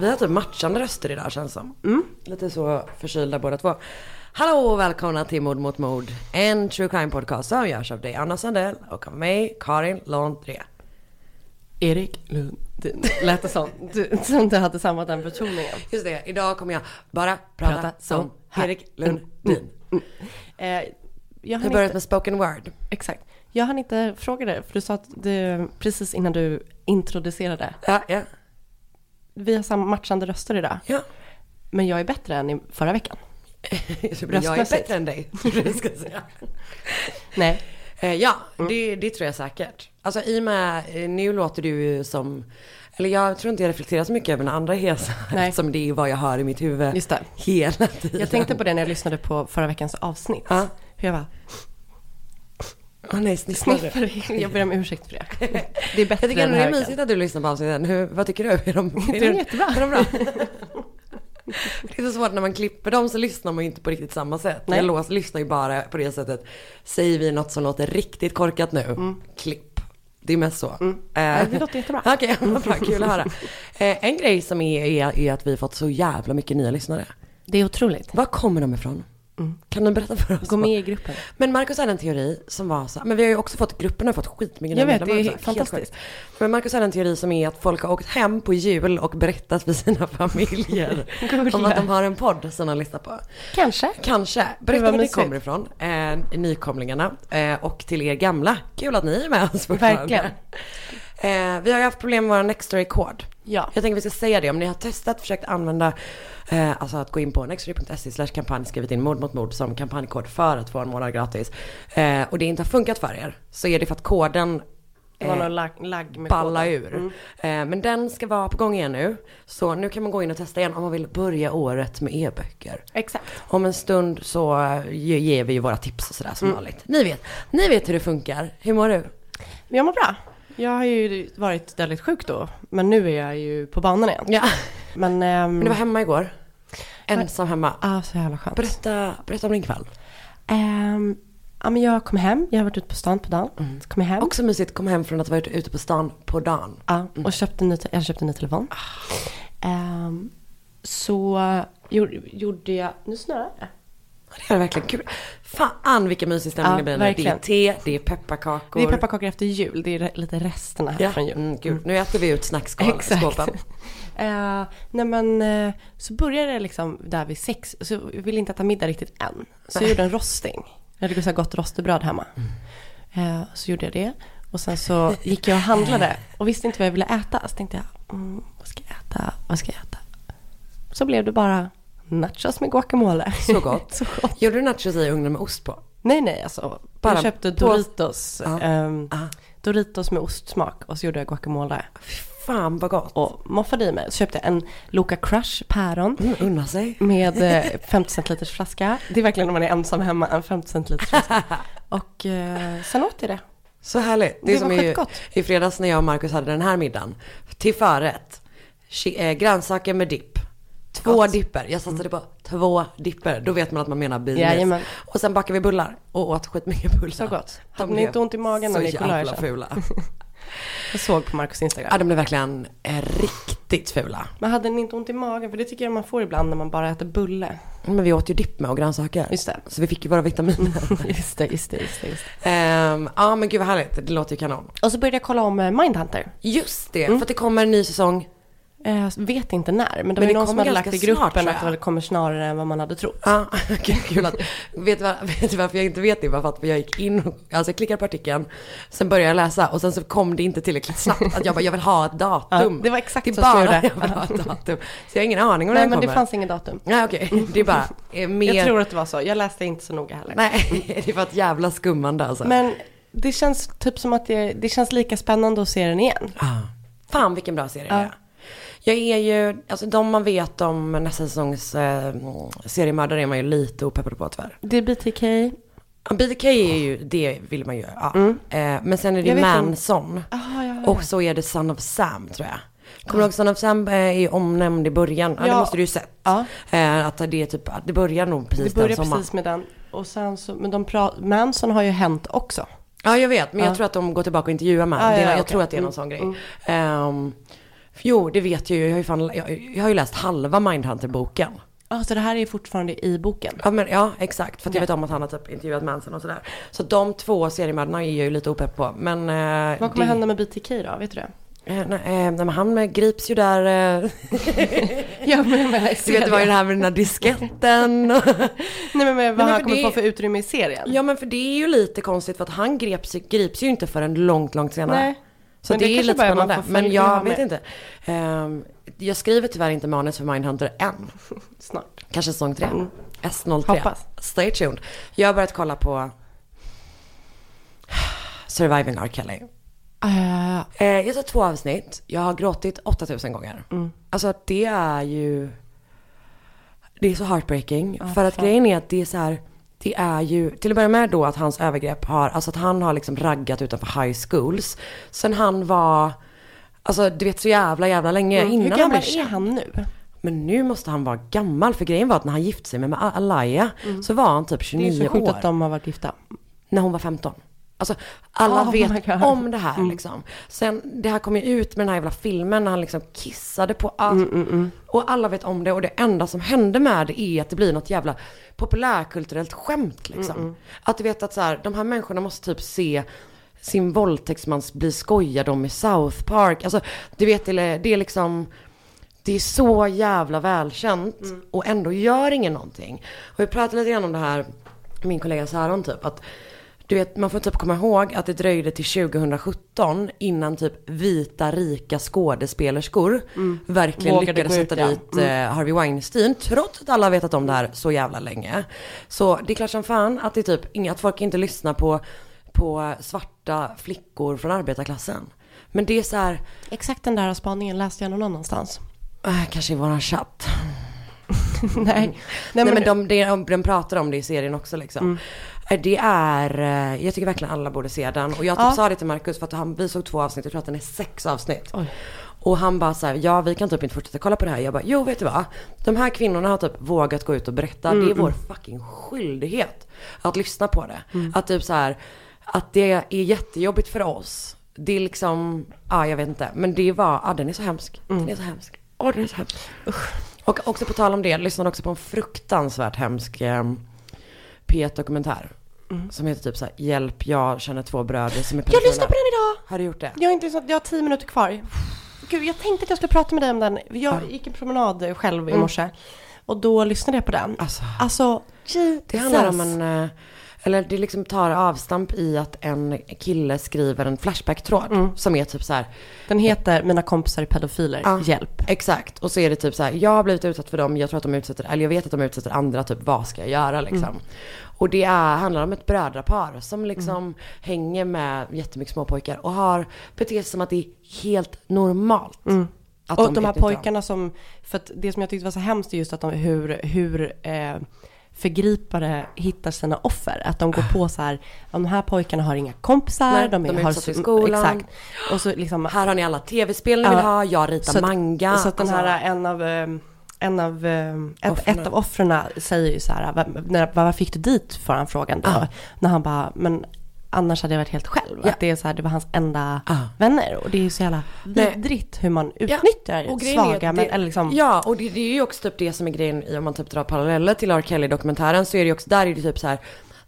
Vi har typ matchande röster idag känns som. Mm. Lite så förkylda båda två. Hallå och välkomna till Mord mot mord. En true crime podcast som görs av dig Anna Sandell och av mig Karin Londré. Erik Lundin. Lät det som. Du, som du hade samma den betoningen. Just det, idag kommer jag bara prata, Prata som här. Erik Lundin. Eh, jag Vi hann har börjat inte, med spoken word. exakt. Jag hann inte fråga dig, för du sa att du, precis innan du introducerade. Ja, ja, Vi har samma matchande röster idag. ja. Men jag är bättre än i förra veckan. Jag är bättre än dig. ska säga. Nej. Eh, ja, Mm. det, det tror jag säkert. Alltså i och med, eh, nu låter du ju som, eller jag tror inte jag reflekterar så mycket över när andra hesa. Eftersom det är vad jag hör i mitt huvud Just det. hela tiden. Jag tänkte på det när jag lyssnade på förra veckans avsnitt. Ja. Hur jag var Åh nej, sniffar sniffar. Jag ber om ursäkt för det. Det är bättre Jag tycker än ändå det är mysigt att du lyssnar på avsnitten. Hur, vad tycker du? Är de, är Det är jättebra. Är de bra? Det är så svårt när man klipper dem så lyssnar man ju inte på riktigt samma sätt. Nej. Jag lås, lyssnar ju bara på det sättet. Säger vi något som låter riktigt korkat nu, klipp. Det är mest så. Ja, Eh, det låter jättebra. Okej, vad bra, kul att höra. Eh, en grej som är, är, är att vi har fått så jävla mycket nya lyssnare. Det är otroligt. Var kommer de ifrån? Kan du berätta för oss? Gå med i gruppen. Men Marcus hade en teori som var så, men vi har ju också fått, gruppen har fått skitmycket Jag vet, det är. Helt fantastiskt. Men Marcus hade en teori som är att folk har åkt hem på jul och berättat för sina familjer om att de har en podd som de lyssnar på. Kanske. Kanske. Berätta var var mysigt. kommer ifrån, eh, nykomlingarna eh, och till er gamla. Kul att ni är med oss fortfarande. Verkligen. Eh, vi har ju haft problem med vår Nextory-kod. Ja. Jag tänker vi ska säga det, om ni har testat, försökt använda, eh, alltså att gå in på nextory.se slash kampanj, skrivit in mord mot mord som kampanjkod för att få en månad gratis. Eh, och det inte har funkat för er, så är det för att koden Det var eh, någon lag, lagg med balla koden. ur. Mm. Eh, men den ska vara på gång igen nu. Så nu kan man gå in och testa igen om man vill börja året med e-böcker. Exakt. Om en stund så eh, ge- ger vi ju våra tips och sådär Mm. som vanligt. Ni vet, ni vet hur det funkar. Hur mår du? Jag mår bra. Jag har ju varit väldigt sjuk då, men nu är jag ju på banan igen. Ja, Men, ehm, men du var hemma igår. Ensam hemma. ah, så jävla skönt. Berätta, berätta om din kväll. Ehm, ja, men jag kom hem, jag har varit ute på stan på dagen. Så kom hem. Också mysigt komma hem från att ha varit ute på stan på dagen. Ja, och köpte ny, jag köpte en ny telefon. Ehm, så gjorde, gjorde jag, nu snöar det. Det är verkligen kul. Fan vilken mysig stämning Ja, det blir när det är te, det är pepparkakor. Det är pepparkakor efter jul, det är lite resterna här Ja, från jul. mm, gud. Nu äter vi ut snackskåpen. Exakt. Eh, nej men eh, så började det liksom där vid sex. Så jag ville inte äta middag riktigt än. Så jag gjorde en rosting. Jag hade så gott rostebröd hemma. Eh, så gjorde jag det. Och sen så gick jag och handlade och visste inte vad jag ville äta. Så tänkte jag, mm, vad ska jag äta? Vad ska jag äta? Så blev det bara nachos med guacamole. Så gott. så gott. Gjorde du nachos i ugnen med ost på? Nej, nej, alltså. Bara jag köpte på- Doritos. Ja. ehm, Ah. Doritos med ostsmak och så gjorde jag guacamole. Fan vad gott. Och moffade i mig. Så köpte jag en Loka Crush päron. Mm, unna sig. Med eh, 50 centiliters flaska. Det är verkligen när man är ensam hemma, en 50 centiliters flaska. Och eh, sen åt jag det. Så härligt. Det, Det som var skitgott. i fredags när jag och Markus hade den här middagen. Till förrätt. Eh, grönsaker med dipp. Två Gott. dipper. Jag satsade på två dipper. Då vet man att man menar bilis. Och sen bakade vi bullar och åt skitmycket bullar. Så gott. De Hade ni inte ont i magen när så ni kollade jävla sen? fula. Jag såg på Marcus Instagram. Ja, de blev verkligen eh, riktigt fula. Men hade ni inte ont i magen? För det tycker jag man får ibland när man bara äter bulle. Men vi åt ju dipp med och grönsaker. Just det. Så vi fick ju våra vitaminer. Just det, just det, just det. Just det. Ehm, ja men gud vad härligt, det låter ju kanon. Och så började jag kolla om eh, Mindhunter. Just det, för att det kommer en ny säsng. Eh, vet inte när, men det Men var någon som hade lagt i gruppen snart, att jag. det kommer snarare än vad man hade trott. Ja, gud, kul att, vet, du var, vet du varför jag inte vet det? Bara för att jag gick in, och- alltså jag klickade på artikeln, sen började jag läsa och sen så kom det inte tillräckligt snabbt. Att jag bara, jag vill ha ett datum. Ja, det var exakt det är så jag bara jag vill ha ett datum. Så jag har ingen aning om när Nej, den men kommer. det fanns ingen datum. Nej okej, det är bara eh, mer... Jag tror att det var så. Jag läste inte så noga heller. Nej, det var ett jävla skummande alltså. Men det känns typ som att det, det känns lika spännande att se den igen. Ah. Fan vilken bra serie det är. Jag är ju, alltså de man vet om nästa säsongs eh, seriemördare är man ju lite opeppad på tyvärr. Det är BTK. Ja, BTK är ju, det vill man ju, ja. Eh, men sen är det. Manson. Aha, Och så är det Son of Sam tror jag. Kommer du ihåg Son of Sam eh, är ju omnämnd i början? Ja, det Ja. måste du ju sett. Ja. Eh, att det är typ, att det börjar nog precis Det börjar den sommaren. precis med den. Och sen så, men de pra- Manson har ju hänt också. Ja jag vet, men jag Ja. tror att de går tillbaka och intervjuar med. Ja, det, ja, ja, jag okej. tror att det är någon Mm, sån grej. mm. För jo, det vet jag ju. Jag har ju, fan, jag, jag har ju läst halva Mindhunter-boken. Ja, så det här är fortfarande i boken. Ja, men, ja exakt. För att jag vet om att han har typ intervjuat Manson och sådär. Så de två seriemördarna är jag ju lite opepp på. Men... Eh, Vad kommer det, hända med BTK då? Vet du det? Eh, nej, eh, nej, han grips ju där. Eh, Ja, men, men, du vet, det var ju det här med den här disketten. Nej, men, men vad men han kommer det- få för utrymme i serien? ja men för det är ju lite konstigt för att han greps, grips ju inte förrän långt, långt senare. Nej. Så Men det, det är lite spännande. Men jag vet inte. Ehm, jag skriver tyvärr inte manus för Mindhunter än. Snart. Kanske säsong tre. S03. Hoppas. Stay tuned. Jag har börjat kolla på Surviving R. Kelly. Uh, Eh, jag sett två avsnitt. Jag har gråtit 8000 gånger. Mm. Alltså det är ju... Det är så heartbreaking. för att fan. grejen är att det är så här... Det är ju, till att börja med då att hans övergrepp har, alltså att han har liksom raggat utanför high schools. Sen han var, alltså du vet så jävla jävla länge Mm. hur innan han gammal blev är han nu? Men nu måste han vara gammal för grejen var att när han gifte sig med Alaya så var han typ Mm. Det är 29 så sjukt år. att de har varit gifta. När hon var 15. Alltså alla Oh vet om det här liksom. Sen det här kom ju ut med den här jävla filmen när han liksom kissade på allt. Mm, Och alla vet om det och det enda som hände med det är att det blir något jävla populärkulturellt skämt liksom. Att du vet att så här, de här människorna måste typ se sin våldtäktsman bli skojad om i South Park. Alltså du vet det är, det är liksom det är så jävla välkänt och ändå gör ingen någonting. Och vi pratade lite grann om det här, min kollega Saron typ, att du vet, man får typ komma ihåg att det dröjde till 2017 innan typ vita rika skådespelerskor verkligen Vågade lyckades ut, sätta ja. dit eh, Harvey Weinstein, trots att alla vetat om det här så jävla länge. Så det är klart som fan att det är typ, inga- att folk inte lyssnar på, på svarta flickor från arbetarklassen. Men det är så här, Exakt den där spaningen läste jag någon annanstans. eh, kanske i våran chatt. Nej. Nej, Nej men, men, de, de, de pratar om det i serien också liksom. Eh, Det är, eh, jag tycker verkligen alla borde se den. Och jag typ Ja. sa det till Marcus för att han, vi såg två avsnitt, jag tror att den är sex avsnitt. Oj. Och han bara så här, ja vi kan typ inte fortsätta kolla på det här. Jag bara, jo vet du vad? De här kvinnorna har typ vågat gå ut och berätta. det är vår fucking skyldighet att lyssna på det. Att typ så här, att det är jättejobbigt för oss. Det är liksom, ja jag vet inte. Men det var, ja den är så hemsk. Den är så hemsk. Åh den är så hemsk. Och också på tal om det, jag lyssnade också på en fruktansvärt hemsk eh, P1-dokumentär. Som heter typ så här, hjälp jag känner två bröder som är jag lyssnar på den idag! Har du gjort det? Jag har inte lyssnat, jag har tio minuter kvar. Gud, jag tänkte att jag skulle prata med dig om den. Jag gick en promenad själv i morse. Och då lyssnade jag på den. Alltså. Alltså, Jesus. Det handlar om en, eller det liksom tar avstamp i att en kille skriver en Flashback-tråd. Som är typ så här, Den heter Mina kompisar är pedofiler, Ja. hjälp. Exakt, och så är det typ så här, jag har blivit utsatt för dem, jag tror att de utsätter, eller jag vet att de utsätter andra, typ vad ska jag göra liksom. Och det är, handlar om ett brödrapar som liksom hänger med jättemycket småpojkar och har beter sig som att det är helt normalt. Att Och de, här utnyttjar dem. pojkarna som, för att det som jag tyckte var så hemskt är just att de, hur, hur eh, förgripare hittar sina offer. Att de går på så här, de här pojkarna har inga kompisar, Nej, de, de är har i skolan. Exakt. Och så liksom, Här har ni alla tv-spel ni vill ha, jag ritar så att, manga. Så att den Alltså, här, en av, eh, en av, eh, ett, ett av offren säger ju så här, "Vad- när, vad fick du dit? Får han frågan då. Ja. När han bara, men annars hade jag varit helt själv. Ja. Att det är så här, det var hans enda Ah. vänner. Och det är ju så jävla vidrigt hur man Ja, utnyttjar är svaga, men, eller liksom, Ja, och det, det är ju också typ det som är grejen i om man typ drar paralleller till R. Kelly-dokumentären så är det ju också, där är det typ så här,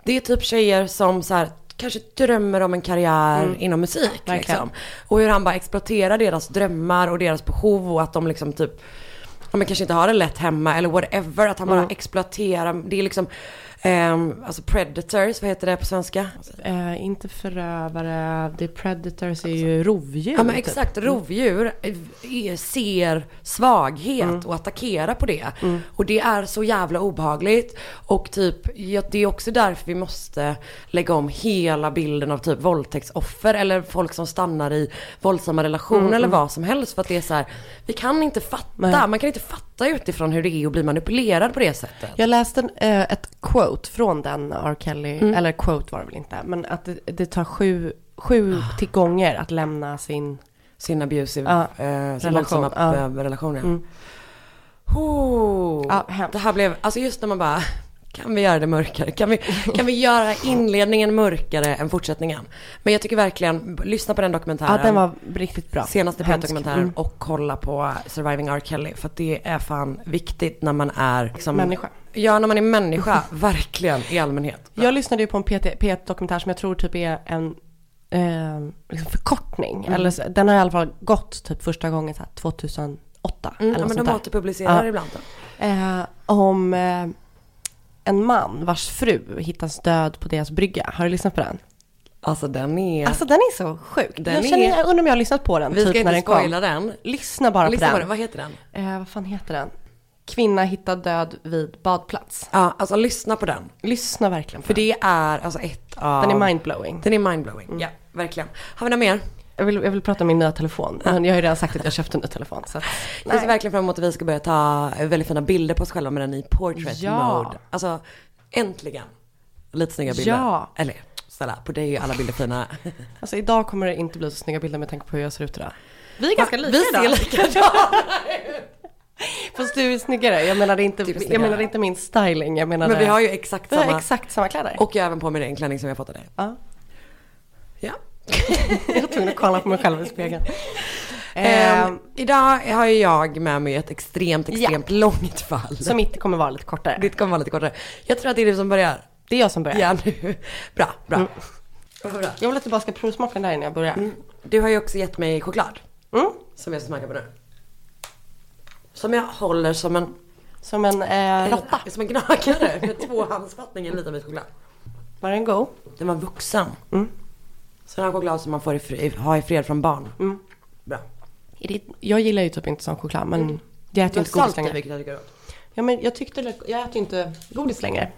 det är typ tjejer som så här kanske drömmer om en karriär inom musik liksom. Och hur han bara exploaterar deras drömmar och deras behov och att de liksom typ ja, men kanske inte har det lätt hemma eller whatever. Att han bara exploaterar, det är liksom, ehm, alltså predators, vad heter det på svenska? eh, inte förövare, the predators är ju rovdjur. Ja men typ. exakt, rovdjur eh, ser svaghet och attackerar på det. Och det är så jävla obehagligt. Och typ, ja, det är också därför vi måste lägga om hela bilden av typ våldtäktsoffer eller folk som stannar i våldsamma relationer eller vad som helst. För att det är så här, vi kan inte fatta, Nej. man kan inte fatta utifrån hur det är att bli manipulerad på det sättet. Jag läste en, eh, ett quote från den R. Kelly, eller quote var det väl inte, men att det, det tar sju, sju till gånger att lämna sin... Sin abusive, Ja, eh, sin relation, eh, relation. Ja. Mm. Oh, det här blev, alltså just när man bara, kan vi göra det mörkare? Kan vi, kan vi göra inledningen mörkare än fortsättningen? Men jag tycker verkligen, lyssna på den dokumentären. Ja, den var riktigt bra. Senaste Hemsk. P1-dokumentären Mm. och kolla på Surviving R. Kelly. För att det är fan viktigt när man är liksom, Människa. Ja, när man är människa, verkligen, i allmänhet. Jag lyssnade ju på en PT P1-dokumentär som jag tror typ är en eh, liksom förkortning. Eller, så- den har i alla fall gått typ första gången så här 2008. Mm, eller ja, men de återpublicerar Ja. ibland. Då. Eh, om eh, en man vars fru hittas död på deras brygga. Har du lyssnat på den? Alltså den är... Alltså den är så sjuk. Den jag, känner, är- jag undrar om jag har lyssnat på den vi ska typ när inte den spoila kom. den. Lyssna bara Lyssna på den. den. Vad heter den? Eh, vad fan heter den? Kvinna hittad död vid badplats. Ja, alltså lyssna på den. Lyssna verkligen på För den. det är alltså ett av... Den är mindblowing. Den är mindblowing. Ja, verkligen. Har vi något mer? Jag vill, jag vill prata om min nya telefon. Men jag har ju redan sagt att jag köpte en ny telefon. Så att, Jag ser verkligen fram emot att vi ska börja ta väldigt fina bilder på oss själva med den i portrait Ja. mode. Alltså, äntligen. Lite snygga bilder. Ja. Eller, snälla, på dig är alla bilder fina. Alltså idag kommer det inte bli så snygga bilder med tanke på hur jag ser ut idag. Vi är ganska lika Vi ser likadana Fast du är snyggare. Jag menade inte, jag menade inte min styling. Jag menade... Men vi har ju exakt samma. exakt samma kläder. Och jag har även på mig den klänning som jag fått av dig. Ja. Ja. Jag var tvungen att kolla på mig själv i spegeln. Eh, idag har jag med mig ett extremt, extremt långt fall. så mitt kommer vara lite kortare. Ditt kommer vara lite kortare. Jag tror att det är du som börjar. Det är jag som börjar. Ja, nu. Bra, bra. Mm. Bra. Jag vill att du bara ska provsmaka den där innan jag börjar. Du har ju också gett mig choklad. Mm. Som jag ska smaka på nu. Som jag håller som en Som en eh, råtta. Som en gnagare med tvåhandsfattning en liten bit choklad. Var den god? Den var vuxen. Mm. Sån här choklad som man får i ha i fred från barn. Mm. Bra. Jag gillar ju typ inte sån choklad men jag Du äter ju inte godis längre. vilket jag tycker är. Ja men jag tyckte, det- jag äter ju inte godis längre.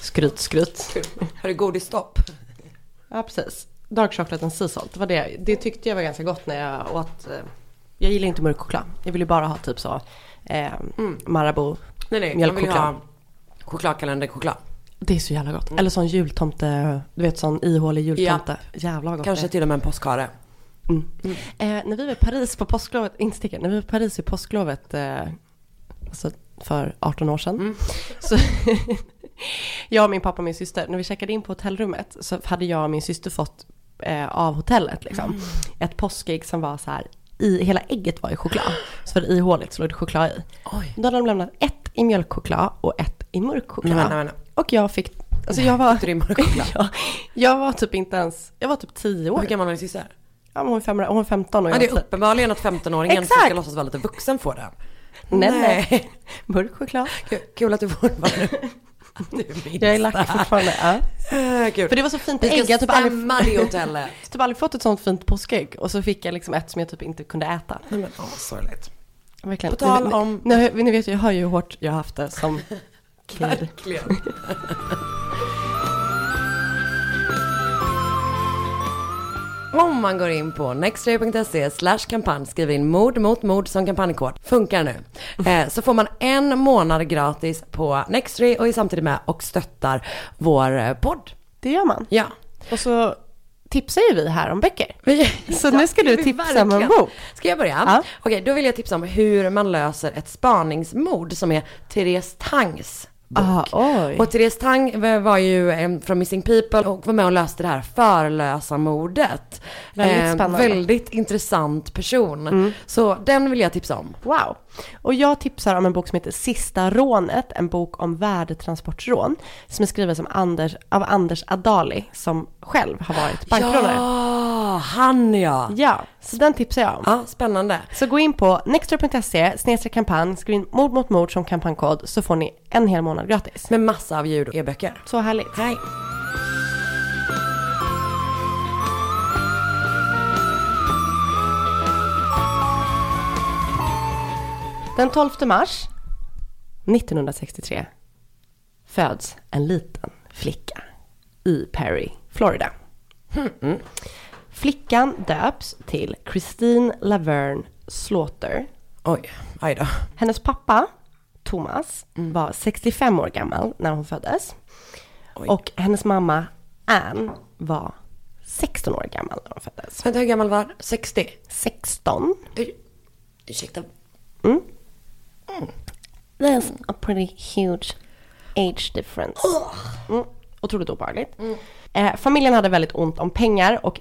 Skryt, skryt. Har du godisstopp? Ja precis. Dark chocolate and sea salt. Det, var det. det tyckte jag var ganska gott när jag åt. eh, Jag gillar inte mörk choklad. Jag vill ju bara ha typ så eh, Marabou. Nej nej, man vill ju Mjölkchoklad. ha chokladkalenderchoklad. Det är så jävla gott. Eller sån jultomte, du vet sån ihålig jultomte. Jävlar vad gott Kanske det till och med en påskhare. Mm. Eh, när vi var i Paris på påsklovet, inte sticka, när vi var i Paris i påsklovet, eh, alltså för 18 år sedan. Så jag, min pappa och min syster, när vi checkade in på hotellrummet så hade jag och min syster fått eh, av hotellet liksom, ett påskägg som var så här, i, hela ägget var i choklad. Så var det ihåligt så låg det choklad i. Oj. Då hade de lämnat ett i mjölkchoklad och ett i mörk choklad. Nej, nej, nej. Och jag fick, alltså jag var, choklad? ja, jag var typ inte ens, jag var typ 10 år. Hur gammal är din syster? Ja, hon, är fem, hon är 15 och Ja, jag det är var 10. uppenbarligen att 15-åringen som ska låtsas vara lite vuxen får den. Nej, nej. Mörk choklad. Kul, kul att du fortfarande... Jag är lack fortfarande. Ja. Kul. För det var så fint ägg. Jag har typ aldrig, stämma det hotellet. typ aldrig fått ett sånt fint påskägg. Och så fick jag liksom ett som jag typ inte kunde äta. Nej men åh, sorgligt. Verkligen. På tal om- Ni, ni, ni vet jag hör ju hur hårt jag har haft det som kid. Verkligen. Om man går in på nextray.se slash kampanj, skriver in mord mot mord som kampanjkod, funkar nu. Eh, så får man en månad gratis på Nextray och är samtidigt med och stöttar vår eh, podd. Det gör man. Ja. Och så tipsar ju vi här om böcker. Så nu ska du tipsa om en bok. Ska jag börja? Ja. Okej, då vill jag tipsa om hur man löser ett spaningsmord som är Therese Tangs bok. Ah. Och Therese Tang var ju eh, från Missing People och var med och löste det här förlösa mordet. Väldigt spännande. Väldigt intressant person. Så den vill jag tipsa om. Wow. Och jag tipsar om en bok som heter Sista rånet, en bok om värdetransportrån. Som är skriven som Anders, av Anders Adali, som själv har varit bankrånare. Ja, han ja. Ja, så den tipsar jag om. Ja, spännande. Så gå in på nextdoor.se, snedstreck kampanj, skriv in mord mot mord som kampanjkod så får ni en hel månad gratis. Med massa av ljud och e-böcker. Så härligt. Hej. Den 12 mars 1963 föds en liten flicka i Perry, Florida. Mm. Flickan döps till Christine Laverne Slaughter. Oj, aj då. Hennes pappa, Thomas, var 65 år gammal när hon föddes. Oj. Och hennes mamma, Anne, var 16 år gammal när hon föddes. Vänta, hur gammal var 60? 16. Ur- Ursäkta. There's a pretty huge age difference. Mm. Otroligt obehagligt. Eh, familjen hade väldigt ont om pengar och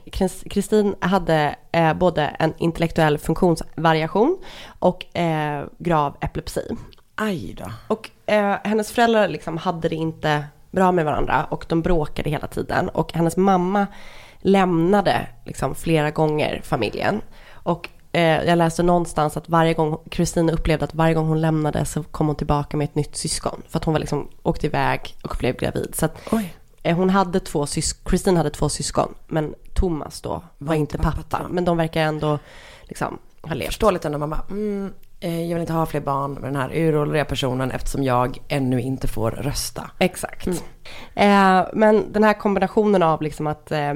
Kristin hade eh, både en intellektuell funktionsvariation och eh, grav epilepsi. Aj då. Och eh, hennes föräldrar liksom hade det inte bra med varandra och de bråkade hela tiden. Och hennes mamma lämnade liksom flera gånger familjen. Och eh, jag läste någonstans att varje gång, Kristina upplevde att varje gång hon lämnade så kom hon tillbaka med ett nytt syskon. För att hon var liksom, åkte iväg och blev gravid. Så att Oj. Eh, hon hade två syskon, Kristin hade två syskon. Men Thomas då var, inte pappa. Men de verkar ändå liksom ha levt. Förståeligt ändå, man bara, mm, eh, jag vill inte ha fler barn med den här uråldriga personen eftersom jag ännu inte får rösta. Exakt. Eh, men den här kombinationen av liksom att eh,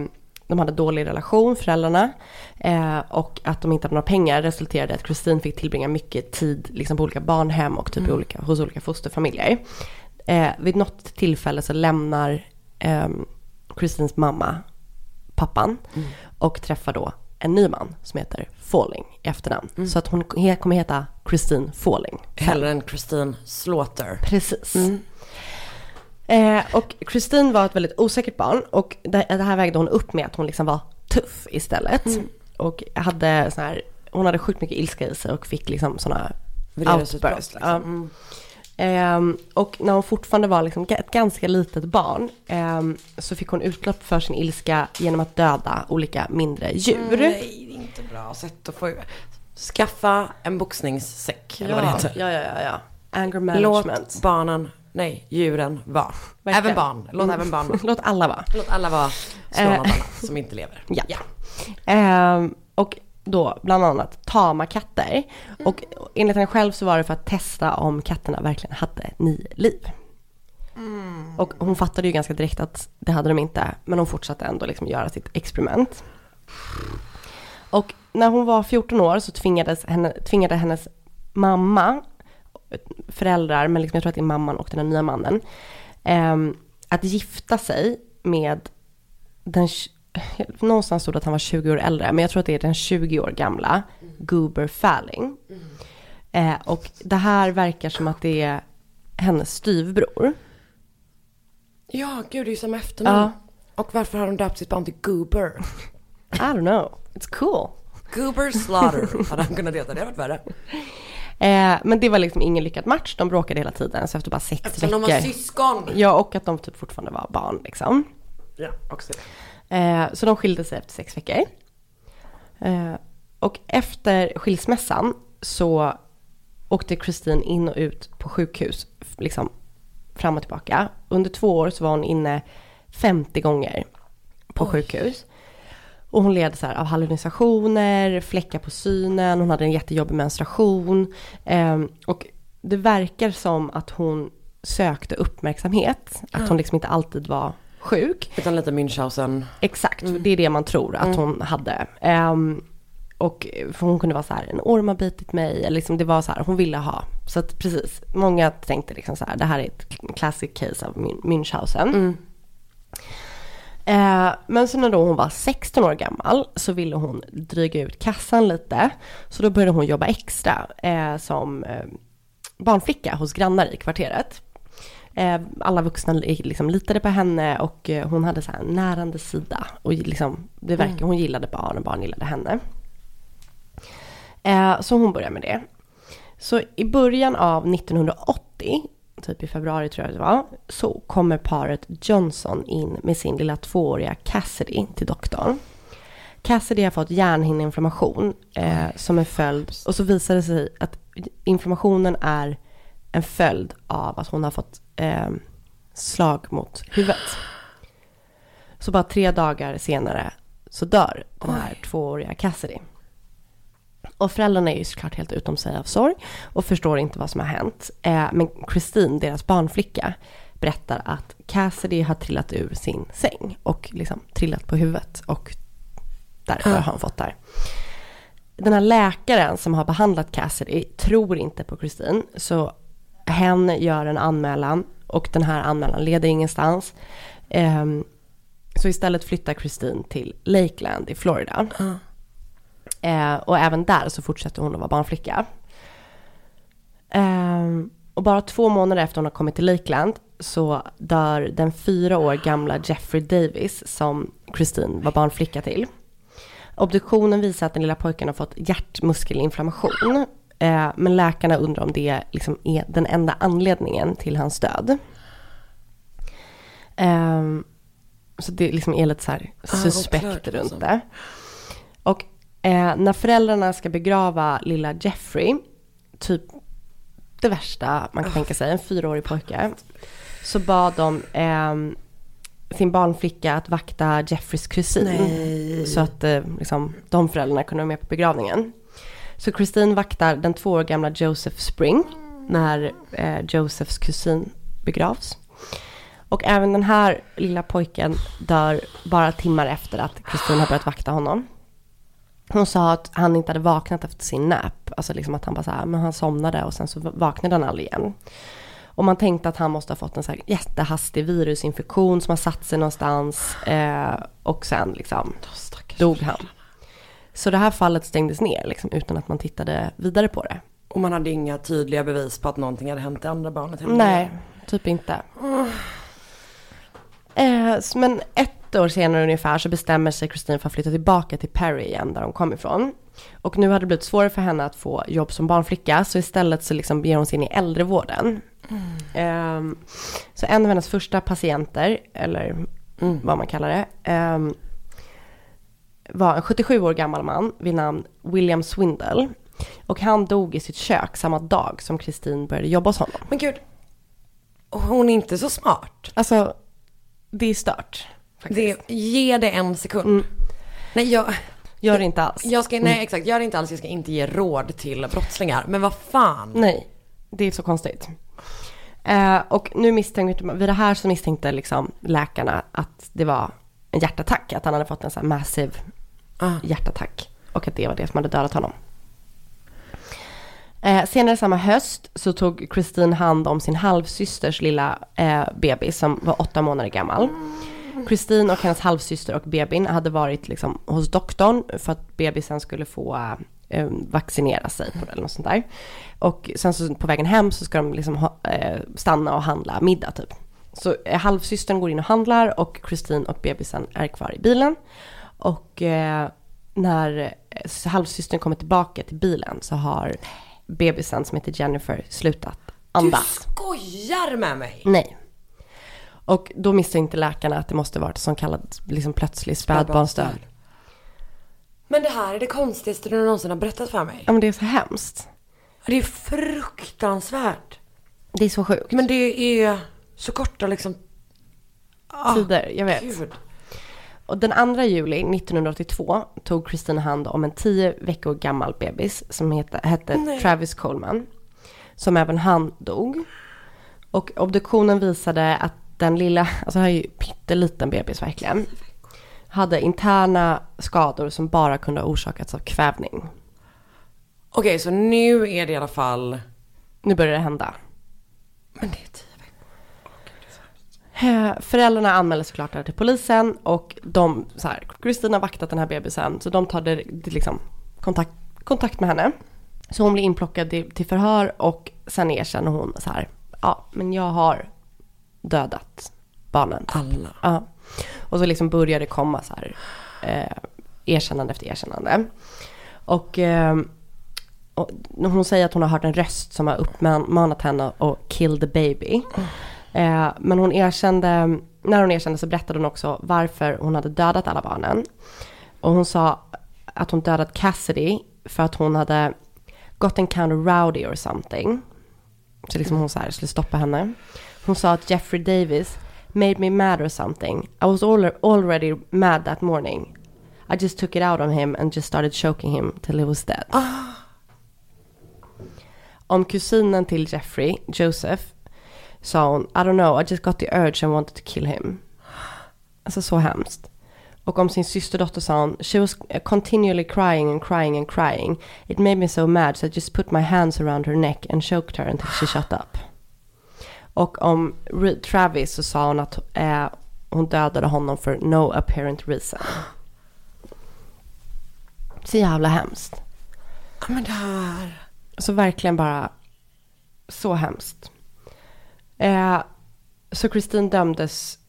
de hade dålig relation, föräldrarna, eh, och att de inte hade några pengar resulterade i att Christine fick tillbringa mycket tid liksom, på olika barnhem och typ i olika, hos olika fosterfamiljer. Eh, vid något tillfälle så lämnar eh, Christines mamma pappan och träffar då en ny man som heter Falling i efternamn. Så att hon kommer heta Christine Falling. Hellre än Christine Slaughter. Precis. Eh, och Christine var ett väldigt osäkert barn och det, det här vägde hon upp med att hon liksom var tuff istället. Och hade sån här, hon hade sjukt mycket ilska i sig och fick liksom såna Vredesutbrott, outbursts. liksom. Ja. Ehm, och när hon fortfarande var liksom ett ganska litet barn ehm, så fick hon utlopp för sin ilska genom att döda olika mindre djur. Nej, det är inte bra sätt att få... Skaffa en boxningssäck, eller vad det Ja, heter. ja, ja, ja, ja. Anger management. Låt barnen, nej, djuren vara. Verkligen. Även barn, låt även barn vara. Låt alla vara. Låt alla vara Eh. annat som inte lever. Ja. Ehm, och då bland annat tama katter. Och enligt henne själv så var det för att testa om katterna verkligen hade nio liv. Och hon fattade ju ganska direkt att det hade de inte. Men hon fortsatte ändå liksom göra sitt experiment. Och när hon var 14 år så tvingades henne, tvingade hennes mamma, föräldrar, men liksom jag tror att det är mamman och den här nya mannen, ehm, att gifta sig med den, någonstans stod det att han var 20 år äldre, men jag tror att det är den 20 år gamla Goober Falling. Eh, och det här verkar som att det är hennes styvbror. Ja, gud det är ju samma efternamn. Och varför har de döpt sitt barn till Goober? I don't know, it's cool. Goober Slaughter hade han kunnat heta, det hade varit värre. Eh, men det var liksom ingen lyckad match, de bråkade hela tiden, så efter bara sex Eftersom veckor. de var syskon. Ja, och att de typ fortfarande var barn liksom. Ja, också det. Eh, så de skilde sig efter sex veckor. Eh, och efter skilsmässan så åkte Kristin in och ut på sjukhus, liksom fram och tillbaka. Under två år så var hon inne 50 gånger på sjukhus. Och hon led så av hallucinationer, fläckar på synen, hon hade en jättejobbig menstruation. Eh, och det verkar som att hon sökte uppmärksamhet, att hon liksom inte alltid var sjuk. Utan lite Münchhausen. Exakt, för det är det man tror att hon hade. Ehm, och för hon kunde vara så här, en orm har bitit mig, eller liksom det var så här, hon ville ha. Så att precis, många tänkte liksom så här, det här är ett classic case av Mün- Münchhausen. Eh, men sen när då hon var 16 år gammal så ville hon dryga ut kassan lite. Så då började hon jobba extra eh, som eh, barnflicka hos grannar i kvarteret. Eh, alla vuxna li- liksom litade på henne och eh, hon hade så här en närande sida. Och liksom, det verkar, hon gillade barn och barn gillade henne. Eh, så hon började med det. Så i början av 1980, typ i februari tror jag det var, så kommer paret Johnson in med sin lilla tvååriga Cassidy till doktorn. Cassidy har fått hjärnhinneinflammation eh, som en följd och så visar det sig att inflammationen är en följd av att hon har fått eh, slag mot huvudet. Så bara tre dagar senare så dör den här tvååriga Cassidy. Och föräldrarna är ju såklart helt utom sig av sorg och förstår inte vad som har hänt. Eh, men Christine, deras barnflicka, berättar att Cassidy har trillat ur sin säng och liksom trillat på huvudet och därför har han fått det här. Den här läkaren som har behandlat Cassidy tror inte på Christine så hen gör en anmälan och den här anmälan leder ingenstans. Ehm, så istället flyttar Christine till Lakeland i Florida. Eh, och även där så fortsätter hon att vara barnflicka. Ehm, och bara två månader efter hon har kommit till Lakeland så dör den fyra år gamla Jeffrey Davis som Christine var barnflicka till. Obduktionen visar att den lilla pojken har fått hjärtmuskelinflammation. Eh, men läkarna undrar om det liksom är den enda anledningen till hans död. Ehm, så det liksom är lite så här suspekt oklart, runt alltså. det. Och eh, när föräldrarna ska begrava lilla Jeffrey, typ det värsta man kan tänka sig, en fyraårig pojke, så bad de ehm, sin barnflicka att vakta Jeffreys kusin. Så att eh, liksom, de föräldrarna kunde vara med på begravningen. Så Christine vaktar den två år gamla Joseph Spring när eh, Josephs kusin begravs. Och även den här lilla pojken dör bara timmar efter att Christine har börjat vakta honom. Hon sa att han inte hade vaknat efter sin nap. Alltså liksom att han bara så här, men han somnade och sen så vaknade han aldrig igen. Och man tänkte att han måste ha fått en så här jättehastig virusinfektion som har satt sig någonstans. Eh, och sen liksom dog han. Så det här fallet stängdes ner liksom, utan att man tittade vidare på det. Och man hade inga tydliga bevis på att någonting hade hänt det andra barnet heller. Nej, typ inte. Eh, s- men ett år senare ungefär så bestämmer sig Christine för att flytta tillbaka till Perry igen där hon kom ifrån. Och nu har det blivit svårare för henne att få jobb som barnflicka så istället så liksom beger hon sig in i äldrevården. Ehm, så en av hennes första patienter, eller vad man kallar det, ehm, var en 77 år gammal man vid namn William Swindle. Och han dog i sitt kök samma dag som Christine började jobba hos honom. Men gud, hon är inte så smart. Alltså, det är stört. Det, ge det en sekund. Mm. Nej, jag, Gör det inte alls. jag ska, nej exakt, gör det inte alls. Jag ska inte ge råd till brottslingar. Men vad fan. Nej, det är så konstigt. Eh, och nu misstänkte, vid det här så misstänkte liksom läkarna att det var en hjärtattack. Att han hade fått en sån här massive Ah. hjärtattack. Och att det var det som hade dödat honom. Eh, senare samma höst så tog Christine hand om sin halvsysters lilla eh, bebis som var åtta månader gammal. Christine och hennes halvsyster och bebin hade varit liksom hos doktorn för att bebisen skulle få eh, eh, vaccinera sig på det eller något sånt där. Och sen så på vägen hem så ska de liksom ha, eh, stanna och handla middag typ. Så eh, halvsystern går in och handlar och Christine och bebisen är kvar i bilen. Och eh, när halvsystern kommer tillbaka till bilen så har bebisen som heter Jennifer slutat Du andas. skojar med mig. Nej. Och då misstänkte läkarna att det måste varit så kallad liksom plötslig spädbarnsdöd. Men det här är det konstigaste du någonsin har berättat för mig. Ja men det är så hemskt. Det är fruktansvärt. Det är så sjukt. Men det är så korta liksom... Ah, Tider, jag vet. Gud. Och den 2 juli 1982 tog Christine hand om en tio veckor gammal bebis som hette, hette Travis Coleman. Som även han dog. Och obduktionen visade att den lilla, alltså här är ju pytteliten bebis verkligen. Hade interna skador som bara kunde ha orsakats av kvävning. Okej, så nu är det i alla fall... Nu börjar det hända. Men det är tio Föräldrarna anmäler såklart det här till polisen och de, så här, Kristina har vaktat den här bebisen så de tar det, det liksom, kontakt, kontakt med henne. Så hon blir inplockad till, förhör och sen erkänner hon så här, ja men jag har dödat barnen. Alla. Ja. Och så liksom började det komma så här eh, erkännande efter erkännande. Och, eh, och hon säger att hon har hört en röst som har uppmanat henne att kill the baby. Eh, men hon erkände, när hon erkände så berättade hon också varför hon hade dödat alla barnen. Och hon sa att hon dödat Cassidy för att hon hade gotten kind of rowdy or something. Så liksom hon så här skulle stoppa henne. Hon sa att Jeffrey Davis made me mad or something. I was al already mad that morning. I just took it out on him and just started choking him till he was dead. Om kusinen till Jeffrey, Joseph, sa hon, I don't know, I just got the urge and wanted to kill him. Alltså så hemskt. Och om sin systerdotter sa hon, she was continually crying and crying and crying. It made me so mad so I just put my hands around her neck and choked her until she shut up. Och om Re- Travis så sa hon att eh, hon dödade honom för no apparent reason. Så jävla hemskt. Ja men det här. Så verkligen bara så hemskt. Eh, så Kristin dömdes,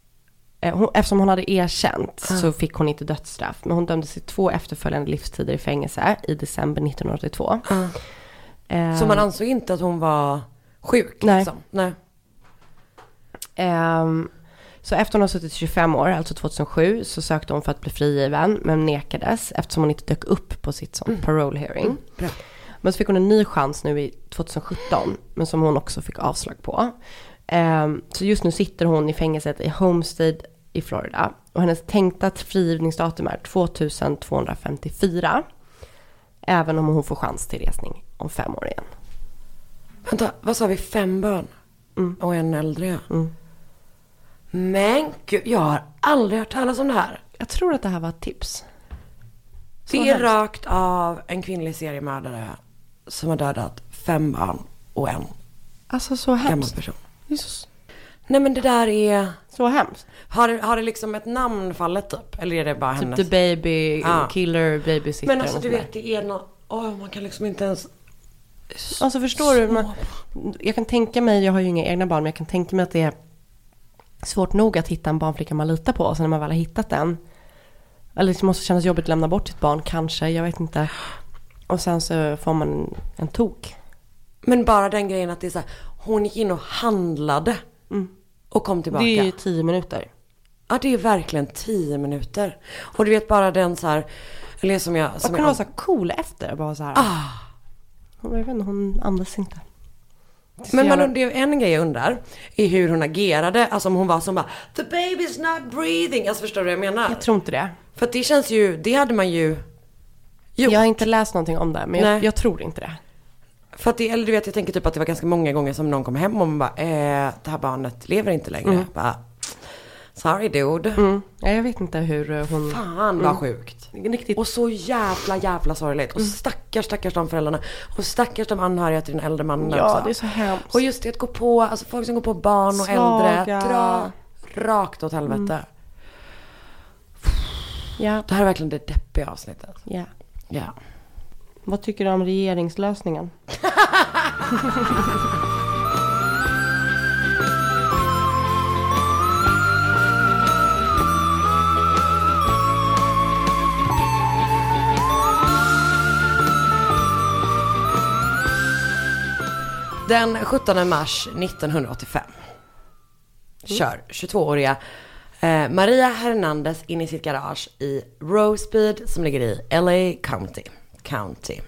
eh, hon, eftersom hon hade erkänt så fick hon inte dödsstraff. Men hon dömdes till två efterföljande livstider i fängelse i december 1982. Eh, Så man ansåg inte att hon var sjuk? Nej. Liksom. Nej. Ehm, så efter hon har suttit 25 år, alltså 2007, så sökte hon för att bli frigiven, men nekades eftersom hon inte dök upp på sitt sånt parole hearing. Bra. Men så fick hon en ny chans nu i 2017, men som hon också fick avslag på. Ehm, så just nu sitter hon i fängelset i Homestead i Florida. Och hennes tänkta frigivningsdatum är 2254. Även om hon får chans till resning om fem år igen. Vänta, vad sa vi? Fem barn? Och en äldre ja. Men gud, jag har aldrig hört talas om det här. Jag tror att det här var ett tips. Så Det är hemskt. rakt av en kvinnlig seriemördare som har dödat fem barn och en Alltså så gammal person. Jesus. Nej men det där är... Så hemskt. Har har det liksom ett namn fallet upp? Eller är det bara Typ hennes? the baby, Ah. killer, babysitter. Men alltså du vet det är något... Åh, man kan liksom inte ens... Alltså förstår du? Men, jag kan tänka mig, jag har ju inga egna barn, men jag kan tänka mig att det är svårt nog att hitta en barnflicka man litar på. Och sen när man väl har hittat den. Eller det måste kännas jobbigt att lämna bort sitt barn, kanske. Jag vet inte. Och sen så får man en, en tok. Men bara den grejen att det är så här, hon gick in och handlade. Och kom tillbaka. Det är ju tio minuter. Ja det är verkligen tio minuter. Och du vet bara den så här, eller som jag... Och Som kan jag vara så cool efter. Bara så här. Ah. Jag vet inte, hon andas inte. Men man, det är en grej jag undrar, är hur hon agerade. Alltså om hon var som bara, the baby's not breathing. Alltså förstår du vad jag menar? Jag tror inte det. För att det känns ju, det hade man ju gjort. Jag har inte läst någonting om det, men jag, jag tror inte det. För att det, eller du vet, jag tänker typ att det var ganska många gånger som någon kom hem och man bara, eh, det här barnet lever inte längre. Bara, sorry dude. Mm. Ja, jag vet inte hur eh, hon... Fan vad sjukt. Riktigt. Och så jävla jävla sorgligt. Och stackars stackars de föräldrarna. Och stackars de anhöriga till den äldre mannen Ja, också. det är så hemskt. Och just det att gå på, alltså folk som går på barn och Svaga. äldre. Dra rakt åt helvete. Ja, Det här är verkligen det deppiga avsnittet. ja. Ja. Vad tycker du om regeringslösningen? Den 17 mars 1985 kör 22-åriga eh, Maria Hernandez in i sitt garage i Rosebud som ligger i LA County. County.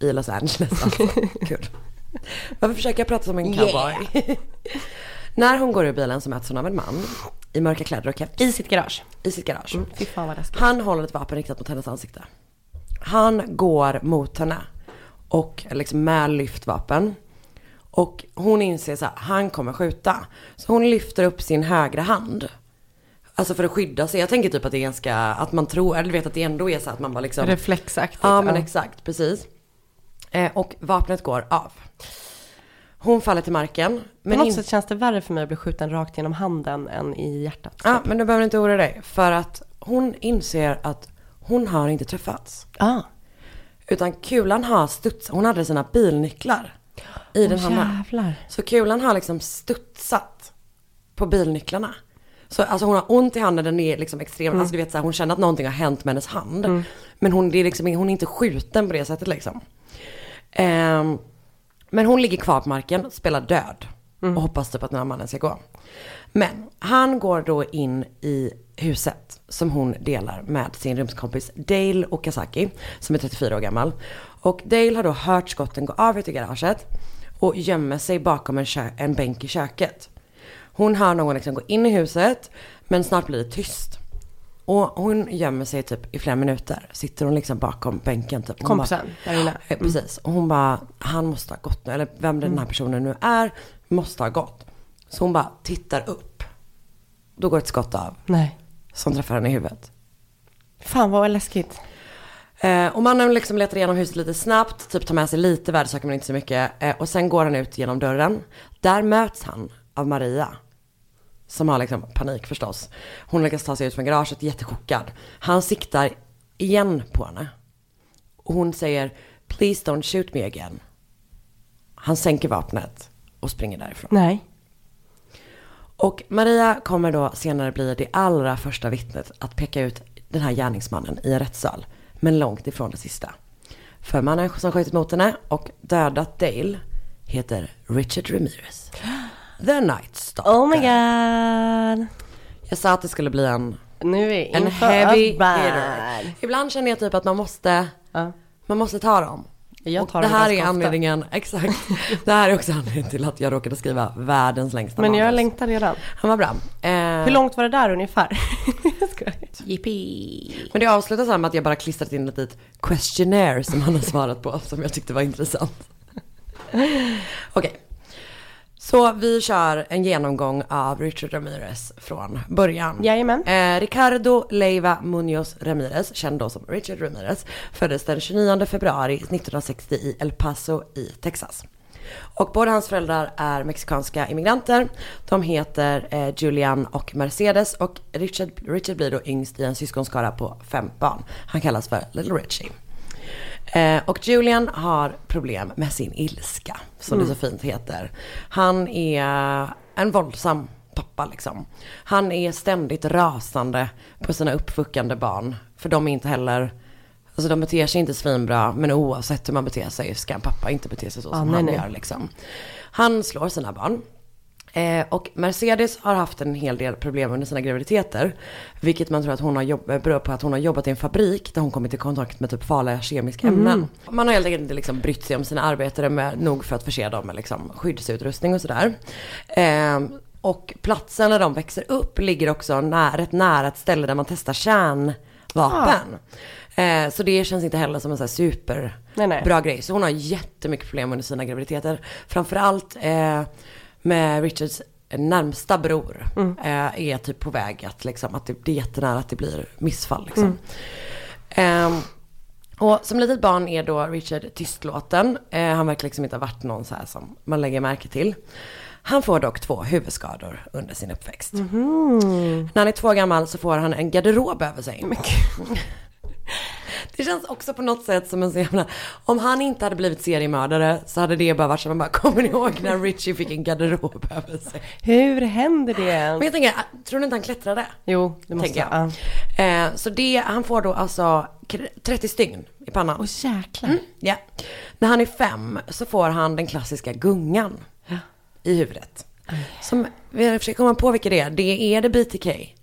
I Los Angeles alltså. Kul. Varför försöker jag prata som en cowboy? När hon går ur bilen så möts hon av en man i mörka kläder och keps I sitt garage. i sitt garage. Fy fan vad läskigt. Han håller ett vapen riktat mot hennes ansikte. Han går mot henne och liksom med lyft vapen. Och hon inser så här, han kommer skjuta. Så hon lyfter upp sin högra hand. Alltså för att skydda sig. Jag tänker typ att det är ganska, att man tror, eller vet att det ändå är så att man bara liksom. Reflexaktigt. Ja men exakt, precis. Eh, och vapnet går av. Hon faller till marken. På Men något in- sätt känns det värre för mig att bli skjuten rakt genom handen än i hjärtat. Ja, men du behöver inte oroa dig. För att hon inser att hon har inte träffats. Ah. Utan kulan har studsat. Hon hade sina bilnycklar i den Åh, handen. jävlar. Så kulan har liksom studsat på bilnycklarna. Så alltså hon har ont i handen, den är liksom extrem, alltså du vet så här, hon känner att någonting har hänt med hennes hand. Men hon, det är liksom, hon är inte skjuten på det sättet liksom. Ehm, men hon ligger kvar på marken, spelar död. Och hoppas typ att den här mannen ska gå. Men han går då in i huset som hon delar med sin rumskompis Dale Okazaki. Som är 34 år gammal. Och Dale har då hört skotten gå av ut i garaget. Och gömmer sig bakom en, en bänk i köket. Hon hör någon liksom gå in i huset. Men snart blir det tyst. Och hon gömmer sig typ i flera minuter. Sitter hon liksom bakom bänken typ. Hon Kompisen inne. Eh, Precis. Och hon bara, han måste ha gått nu. Eller vem den här personen nu är, måste ha gått. Så hon bara tittar upp. Då går ett skott av Nej. som träffar henne i huvudet. Fan vad läskigt. Eh, och mannen liksom letar igenom huset lite snabbt, typ tar med sig lite värdesaker men inte så mycket. Eh, och sen går han ut genom dörren. Där möts han av Maria. Som har liksom panik förstås. Hon lyckas ta sig ut från garaget jättechockad. Han siktar igen på henne. Och hon säger Please don't shoot me again. Han sänker vapnet och springer därifrån. Nej. Och Maria kommer då senare bli det allra första vittnet att peka ut den här gärningsmannen i en rättssal. Men långt ifrån det sista. För mannen som skjutit mot henne och dödat Dale heter Richard Ramirez. The Night Stalker. Oh my god. Jag sa att det skulle bli en, Nu är en heavy hitter. Ibland känner jag typ att man måste, Ja. man måste ta dem. Jag tar och det här är ofta. anledningen, exakt. Det här är också anledningen till att jag råkade skriva världens längsta Men jag längtar redan. Han var bra. Eh, Hur långt var det där ungefär? Yippee. Men det avslutas här med att jag bara klistrat in ett litet questionnaire som han har svarat på som jag tyckte var intressant. Okej. Så vi kör en genomgång av Richard Ramirez från början. Jajamän. Eh, Ricardo Leiva Munoz Ramirez, känd då som Richard Ramirez, föddes den 29 februari 1960 i El Paso i Texas. Och båda hans föräldrar är mexikanska immigranter. De heter eh, Julian och Mercedes och Richard, Richard blir då yngst i en syskonskara på fem barn. Han kallas för Little Richie. Eh, och Julian har problem med sin ilska, som det så fint heter. Han är en våldsam pappa liksom. Han är ständigt rasande på sina uppfuckande barn. För de är inte heller, alltså de beter sig inte svinbra, men oavsett hur man beter sig ska en pappa inte bete sig så som nej, han nej. gör liksom. Han slår sina barn. Eh, och Mercedes har haft en hel del problem under sina graviditeter. Vilket man tror att hon har eh, beror på att hon har jobbat i en fabrik där hon kommit i kontakt med typ farliga kemiska ämnen. Man har helt enkelt inte liksom brytt sig om sina arbetare med, nog för att förse dem med liksom skyddsutrustning och sådär. Eh, och platsen där de växer upp ligger också nä- rätt nära ett ställe där man testar kärnvapen. Eh, så det känns inte heller som en så här super Nej, nej. bra grej. Så hon har jättemycket problem under sina graviditeter. Framförallt eh, med Richards närmsta bror. Eh, är typ på väg att liksom, att det, det är jättenära att det blir missfall liksom. Ehm, och som litet barn är då Richard tystlåten. Eh, han verkar liksom inte ha varit någon så här som man lägger märke till. Han får dock två huvudskador under sin uppväxt. När han är två år gammal så får han en garderob över sig. Det känns också på något sätt som en så jävla... Om han inte hade blivit seriemördare så hade det bara varit som man bara, kommer ni ihåg när Richie fick en garderob över sig? Hur händer det? Men jag tänker, tror ni inte han klättrade? Jo, det måste jag. Ja. Eh, så det, han får då alltså k- 30 stygn i pannan. Åh jäklar. Ja. När han är fem så får han den klassiska gungan i huvudet. Som, vi försöker komma på vilka det är. Det är det BTK.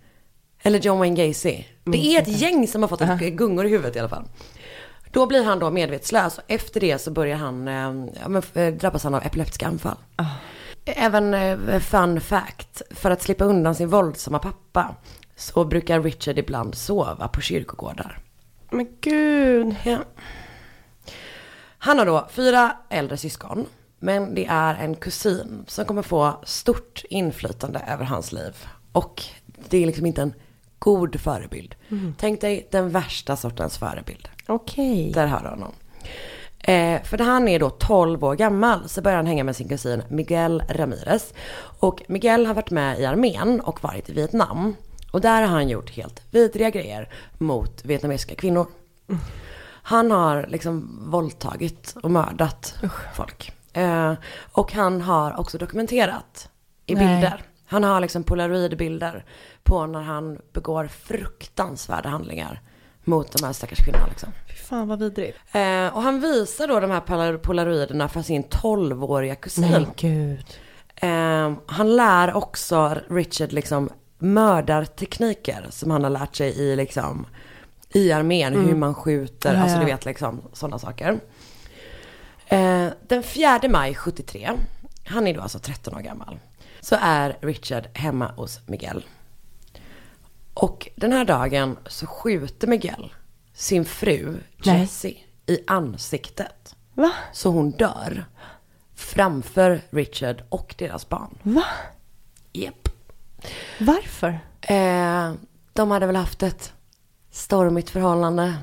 Eller John Wayne Gacy. Det är ett gäng som har fått ett gungor i huvudet i alla fall. Då blir han då medvetslös och efter det så börjar han, eh, ja, men, eh, drabbas han av epileptiska anfall. Även eh, fun fact, för att slippa undan sin våldsamma pappa så brukar Richard ibland sova på kyrkogårdar. Men gud. Ja. Han har då fyra äldre syskon. Men det är en kusin som kommer få stort inflytande över hans liv. Och det är liksom inte en god förebild. Tänk dig den värsta sortens förebild. Okej. Där har du honom. Eh, för när han är då 12 år gammal så börjar han hänga med sin kusin Miguel Ramirez. Och Miguel har varit med i armén och varit i Vietnam. Och där har han gjort helt vidriga grejer mot vietnamesiska kvinnor. Han har liksom våldtagit och mördat folk. Eh, och han har också dokumenterat i Nej. bilder Han har liksom polaroidbilder på när han begår fruktansvärda handlingar mot de här stackars kvinnorna liksom. Fy fan vad vidrigt. Eh, och han visar då de här polar- polaroiderna för sin 12-åriga kusin. Men gud. Eh, han lär också Richard liksom mördartekniker som han har lärt sig i liksom i armén, hur man skjuter, Mm. Ja, alltså du vet liksom sådana saker. Eh, den 4 maj 73, han är då alltså 13 år gammal, så är Richard hemma hos Miguel. Och den här dagen så skjuter Miguel sin fru. Jessie i ansiktet. Va? Så hon dör. Framför Richard och deras barn. Va? Japp. Varför? Eh, de hade väl haft ett stormigt förhållande.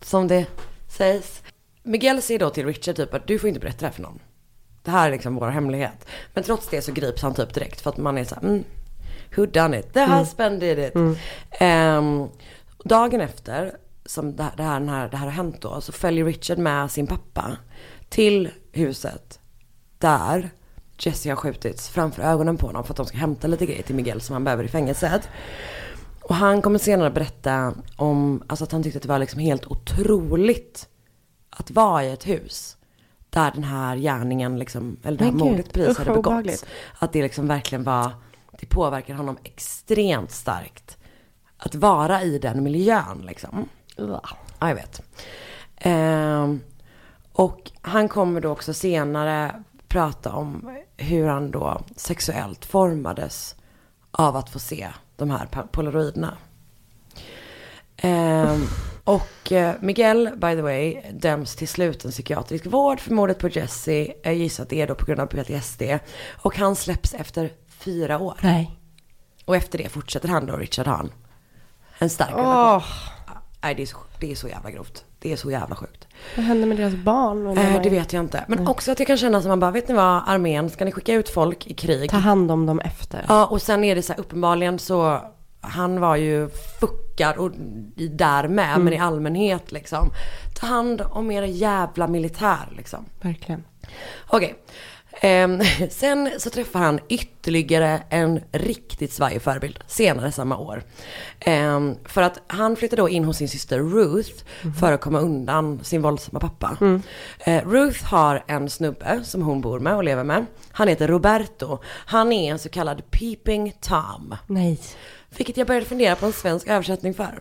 Som det sägs. Miguel säger då till Richard typ att du får inte berätta det här för någon. Det här är liksom vår hemlighet. Men trots det så grips han typ direkt för att man är så här, mm, who done it? The husband did it. Ehm, dagen efter som det här, det, här, den här, det här har hänt då så följer Richard med sin pappa till huset där Jesse har skjutits framför ögonen på honom för att de ska hämta lite grejer till Miguel som han behöver i fängelset. Och han kommer senare berätta om alltså att han tyckte att det var liksom helt otroligt att vara i ett hus där den här gärningen liksom, eller det här mordet precis hade begåtts. Att det liksom verkligen var, det påverkar honom extremt starkt. Att vara i den miljön liksom. Ja, jag vet. Ehm, och han kommer då också senare prata om hur han då sexuellt formades av att få se de här polaroiderna. Ehm, och eh, Miguel, by the way, döms till sluten psykiatrisk vård för mordet på Jesse. Jag gissar att det är då på grund av PTSD. Och han släpps efter fyra år. Nej. Och efter det fortsätter han då, Richard Hahn. En stark. Åh, Nej, det är, så, det är så jävla grovt. Det är så jävla sjukt. vad hände med deras barn? Eh, det vet jag inte. Men också att jag kan känna som man bara, vet ni vad, armén, ska ni skicka ut folk i krig? Ta hand om dem efter. Ja, och sen är det så här, uppenbarligen så, han var ju fuckad och där med, men i allmänhet liksom. Ta hand om era jävla militär liksom. Verkligen. Okej. Ehm, sen så träffar han ytterligare en riktigt svajig förebild senare samma år. Ehm, för att han flyttar då in hos sin syster Ruth för att komma undan sin våldsamma pappa. Eh, Ruth har en snubbe som hon bor med och lever med. Han heter Roberto. Han är en så kallad peeping tom. Nej. Vilket jag började fundera på en svensk översättning för.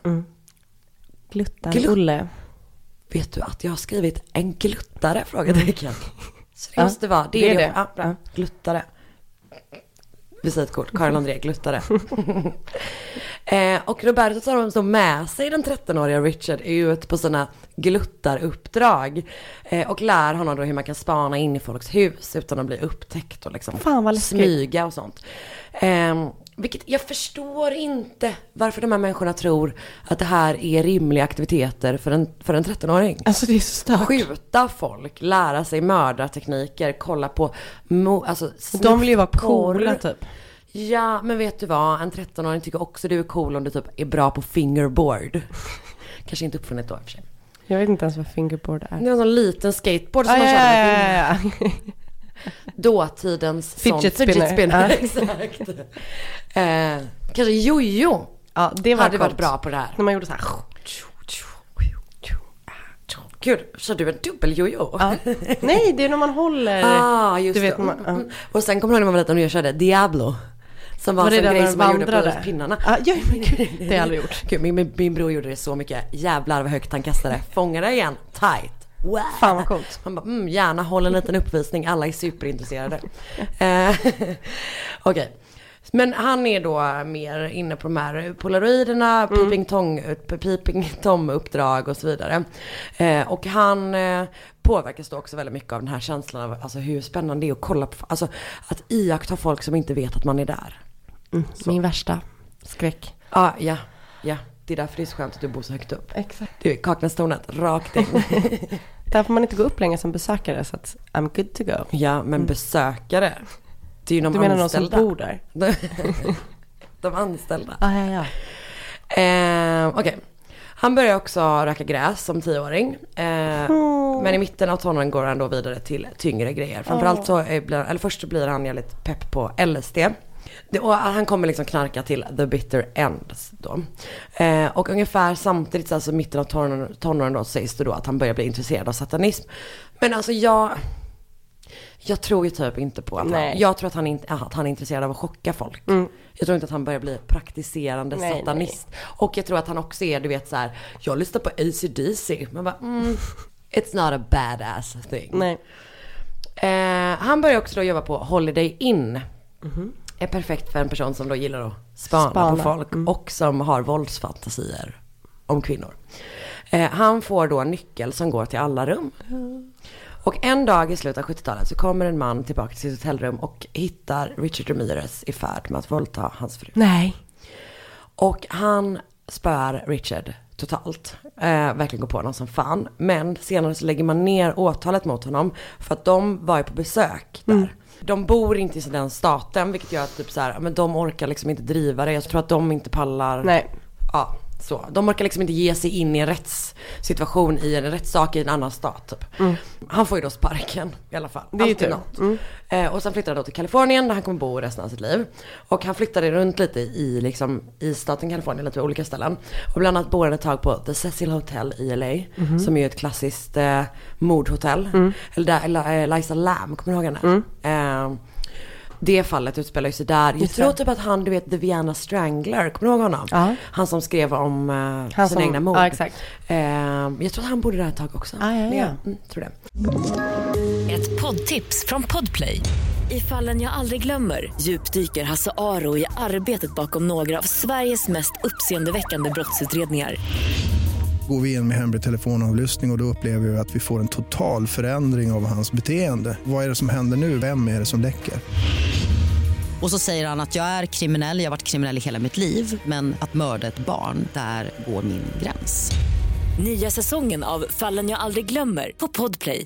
Gluttar Glut- Olle. Vet du att jag har skrivit en gluttare? Frågetecken. Så det Ja, måste vara, det, det är är det. det. Ja, bra. Ja. Gluttare. Visitkort, Karin André, gluttare. eh, och Roberto tar de så med sig den 13-åriga Richard ut på sina gluttaruppdrag. Eh, och lär honom då hur man kan spana in i folks hus utan att bli upptäckt och liksom Fan, vad läskigt. smyga och sånt. Eh, vilket jag förstår inte varför de här människorna tror att det här är rimliga aktiviteter för en, för en 13-åring Alltså det är så stört. skjuta folk, lära sig mördartekniker, kolla på mo- alltså, De vill ju vara coola typ. Ja, men vet du vad? En 13-åring tycker också du är cool om du typ är bra på fingerboard. Kanske inte uppfunnit då i och för sig. Jag vet inte ens vad fingerboard är. Det var en sån liten skateboard som Ah, man ja, körde ja, med ja, ja. dåtidens sån Fidget fidget spinner. spinner. Ja. Exakt. Eh, kanske jojo ja, det var hade varit coolt. bra på det här. När man gjorde så här. Gud, kör du en dubbel-jojo? Ja. Nej, det är när man håller. Ah, just du vet, det. man, ja. Mm, mm. Och sen kommer jag ihåg när man var liten och jag körde Diablo. Som var, Var en grej som man gjorde på pinnarna. Ja, ja, men gud, det har jag aldrig gjort. Gud, min, min, min bror gjorde det så mycket. Jävlar vad högt han kastade. Fångade igen. Tight. Wow. Fan vad coolt. Man bara, mm, gärna håll en liten uppvisning. Alla är superintresserade. Eh, Okej. Men han är då mer inne på de här polaroiderna, Mm. peeping, tong, peeping tom-uppdrag och så vidare. Eh, och han eh, påverkas då också väldigt mycket av den här känslan av alltså, hur spännande det är att kolla på, alltså att iaktta folk som inte vet att man är där. Min värsta skräck. Ah, ja, ja. Det är därför det är så skönt att du bor så högt upp. Exakt. Du är Kaknästornet, rakt in. Där får man inte gå upp längre som besökare så att I'm good to go. ja, men besökare. Det är ju de Du menar någon som anställda. bor där? de anställda. Ah, ja, ja. Eh, Okej. Han börjar också röka gräs som tioåring. Eh, Men i mitten av tonåren går han då vidare till tyngre grejer. Framförallt så är- blir, eller först så blir han jävligt pepp på LSD. Det, och han kommer liksom knarka till the bitter end då. Eh, och ungefär samtidigt, så alltså mitten av tonåren, tonåren då, sägs det då att han börjar bli intresserad av satanism. Men alltså jag, jag tror ju typ inte på att han, Nej. jag tror att han, inte, att han är intresserad av att chocka folk. Jag tror inte att han börjar bli praktiserande Nej, satanist. Och jag tror att han också är, du vet så här, jag lyssnar på AC/DC. Man bara, mm, it's not a badass thing. Nej. Eh, han börjar också då jobba på Holiday Inn. Är perfekt för en person som då gillar att spana, Spana, på folk och som har våldsfantasier om kvinnor. Eh, han får då en nyckel som går till alla rum. Och en dag i slutet av 70-talet så kommer en man tillbaka till sitt hotellrum och hittar Richard Ramirez i färd med att våldta hans fru. Nej. Och han spöar Richard totalt. Eh, verkligen går på honom som fan. Men senare så lägger man ner åtalet mot honom för att de var ju på besök där. De bor inte i den staten vilket gör att typ så här, men de orkar liksom inte driva det. Jag tror att de inte pallar. Nej. Ja, så. De orkar liksom inte ge sig in i en rättssituation i en rättssak i en annan stat typ. Han får ju då sparken i alla fall. Det är Alltid något. Eh, och sen flyttade han då till Kalifornien där han kommer bo resten av sitt liv. Och han flyttade runt lite i, liksom, i staten Kalifornien, lite på olika ställen. Och bland annat bor han ett tag på The Cecil Hotel i LA. Som är ett klassiskt eh, mordhotell. Eller där Eli- eh, Liza Lam, kommer du ihåg henne? Eh, det fallet utspelar ju sig där. Jag Just tror typ att han, du vet, The Vienna Strangler, kommer du ihåg honom? Ja. Han som skrev om eh, Han sina som- egna mord. ja, exakt. Eh, jag tror att han bodde där ett tag också. Ah, ja, ja. Mm, tror det. Ett poddtips från Podplay. I fallen jag aldrig glömmer djupdyker Hasse Aro i arbetet bakom några av Sveriges mest uppseendeväckande brottsutredningar. Går vi in med hemlig telefonavlyssning och, och då upplever vi att vi får en total förändring av hans beteende. Vad är det som händer nu? Vem är det som läcker? Och så säger han att jag är kriminell, jag har varit kriminell i hela mitt liv men att mörda ett barn, där går min gräns. Nya säsongen av Fallen jag aldrig glömmer på Podplay.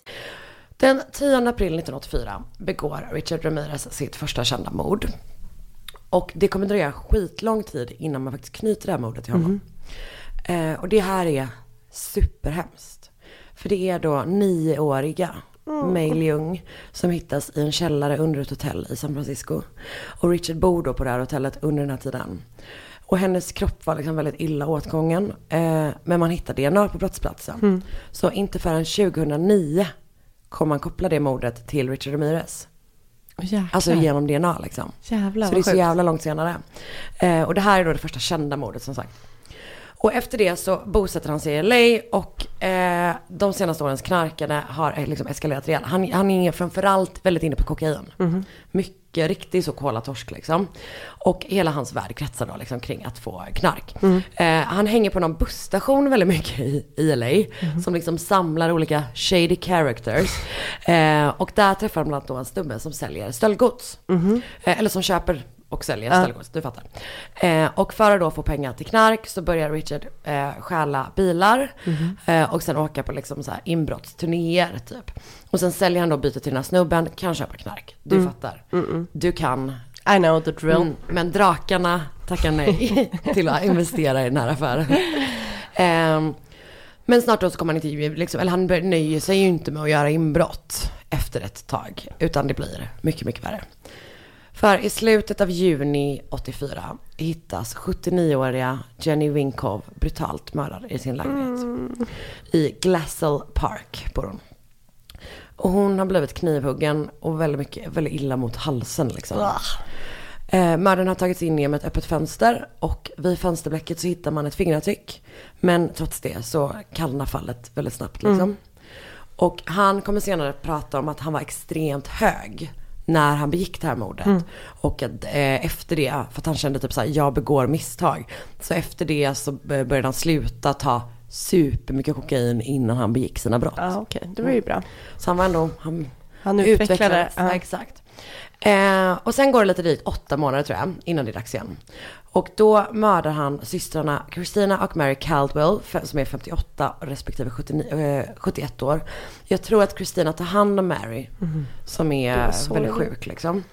Den 10 april 1984 begår Richard Ramirez sitt första kända mord. Och det kommer dröja skitlång tid innan man faktiskt knyter det här mordet till honom. Eh, och det här är superhemskt. För det är då nioåriga May Leung som hittas i en källare under ett hotell i San Francisco. Och Richard bor då på det här hotellet under den här tiden. Och hennes kropp var liksom väldigt illa åtgången. Eh, men man hittade DNA på brottsplatsen. Så inte förrän 2009 kom man koppla det mordet till Richard Ramirez. Jäklar. Alltså genom DNA liksom. Jävlar så det är vad så sjukt. jävla långt senare. Eh, och det här är då det första kända mordet som sagt. Och efter det så bosätter han sig i LA och eh, de senaste årens knarkande har eh, liksom eskalerat rejält. Han, han är framförallt väldigt inne på kokain. Mhm. Mycket, riktigt så kolatorsk liksom. Och hela hans värld kretsar då liksom kring att få knark. Mm. Eh, han hänger på någon busstation väldigt mycket i, i LA. Mhm. Som liksom samlar olika shady characters. Eh, och där träffar han bland annat då en snubbe som säljer stöldgods. Mhm. Eh, eller som köper och säljer stöldgods, du fattar. Eh, och för att då få pengar till knark så börjar Richard eh, stjäla bilar. Mhm. Eh, och sen åka på liksom så här inbrottsturnéer typ. Och sen säljer han då byte till den här snubben, kan köpa knark. Du Mm. fattar. Du kan. I know the drill. Mm, men drakarna tackar nej till att investera i den här affären. Ehm, men snart då så kommer han inte, liksom, eller han nöjer sig ju inte med att göra inbrott efter ett tag. Utan det blir mycket, mycket värre. För i slutet av juni 84 hittas 79-åriga Jenny Winkov brutalt mördad i sin lägenhet. I Glassell Park bor hon. Och hon har blivit knivhuggen och väldigt mycket, väldigt illa mot halsen liksom. Eh, mördaren har tagits in genom ett öppet fönster och vid fönsterblecket så hittar man ett fingeravtryck. Men trots det så kallnar fallet väldigt snabbt liksom. Och han kommer senare prata om att han var extremt hög när han begick det här mordet. Och att eh, efter det, för att han kände typ såhär, jag begår misstag. Så efter det så började han sluta ta supermycket kokain innan han begick sina brott. Ja, okej. Det var ju bra. Så han var ändå, han, Han utvecklade. utvecklades. Ja. Ja, exakt. Eh, och sen går det lite dit åtta månader tror jag, innan det är dags igen. Och då mördar han systrarna Christina och Mary Caldwell, som är 58 respektive 79, eh, 71 år. Jag tror att Christina tar hand om Mary, som är väldigt sjuk liksom.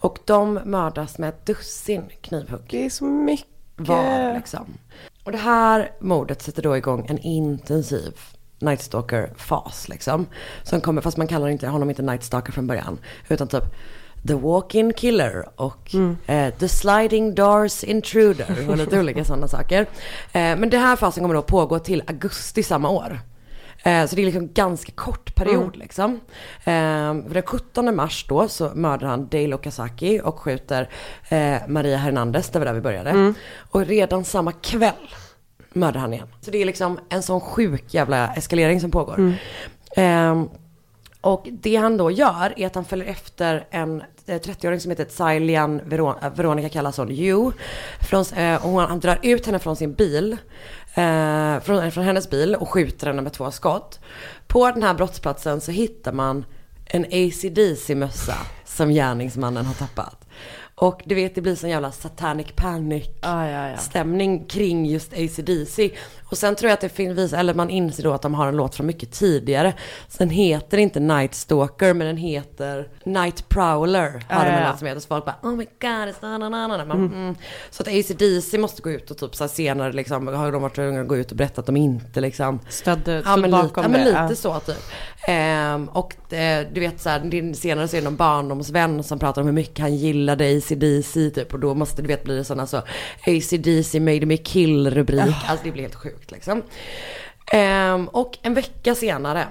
Och de mördas med ett dussin knivhugg Det är så mycket. var liksom. Och det här mordet sätter då igång en intensiv Night Stalker-fas liksom. Som kommer, fast man kallar inte honom inte Night Stalker från början. Utan typ The Walk-In Killer och eh, The Sliding Doors Intruder och lite olika sådana saker. Eh, men det här fasen kommer då pågå till augusti samma år. Eh, så det är liksom ganska kort period liksom. Eh, den 17 mars då så mördar han Dale Okazaki och skjuter eh, Maria Hernandez, det var där vi började. Och redan samma kväll mördar han igen. Så det är liksom en sån sjuk jävla eskalering som pågår. Och det han då gör är att han följer efter en eh, 30-åring som heter Sailian Veron- eh, Veronica kallas hon Yu. Från, eh, och hon, han drar ut henne från sin bil. Eh, från, eh, från hennes bil och skjuter henne med två skott. På den här brottsplatsen så hittar man en ACDC-mössa som gärningsmannen har tappat. Och du vet det blir sån jävla satanic panic Ja, ja, ja. stämning kring just ACDC. Och sen tror jag att det finns, eller man inser då att de har en låt från mycket tidigare. Sen heter det inte Night Stalker men den heter Night Prowler. Har Ja, de en låt som heter. Så folk bara oh my god it's na na na. Man, mm. Så att ACDC måste gå ut och typ så senare liksom har de varit tvungna att gå ut och berätta att de inte liksom Stödde, Ja men, lite, bakom ja, men det. lite så typ. Ehm, och eh, du vet så här, det- senare så är det någon barndomsvän som pratar om hur mycket han gillade ACDC typ. Och då måste du vet bli det sådana så ACDC made me kill rubrik. Alltså det blir helt sjukt liksom. Ehm, och en vecka senare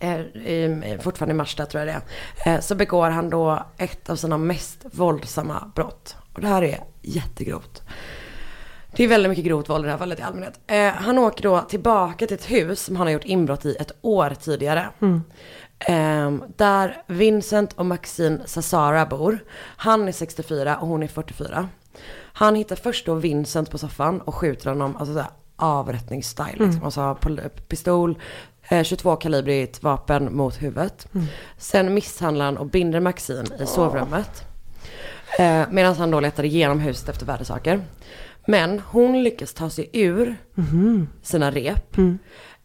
eh, i- fortfarande i mars där tror jag det är, eh, så begår han då ett av sina mest våldsamma brott. Och det här är jättegrovt. Det är väldigt mycket grovt våld i det här fallet i allmänhet. Eh, han åker då tillbaka till ett hus som han har gjort inbrott i ett år tidigare. Eh, där Vincent och Maxine Sassara bor. Han är 64 och hon är 44. Han hittar först då Vincent på soffan och skjuter honom, alltså såhär avrättningsstyle. Liksom. Alltså pol- pistol, eh, 22 kalibrigt vapen mot huvudet. Sen misshandlar han och binder Maxine i sovrummet. Eh, Medan han då letar igenom huset efter värdesaker. Men hon lyckas ta sig ur sina rep.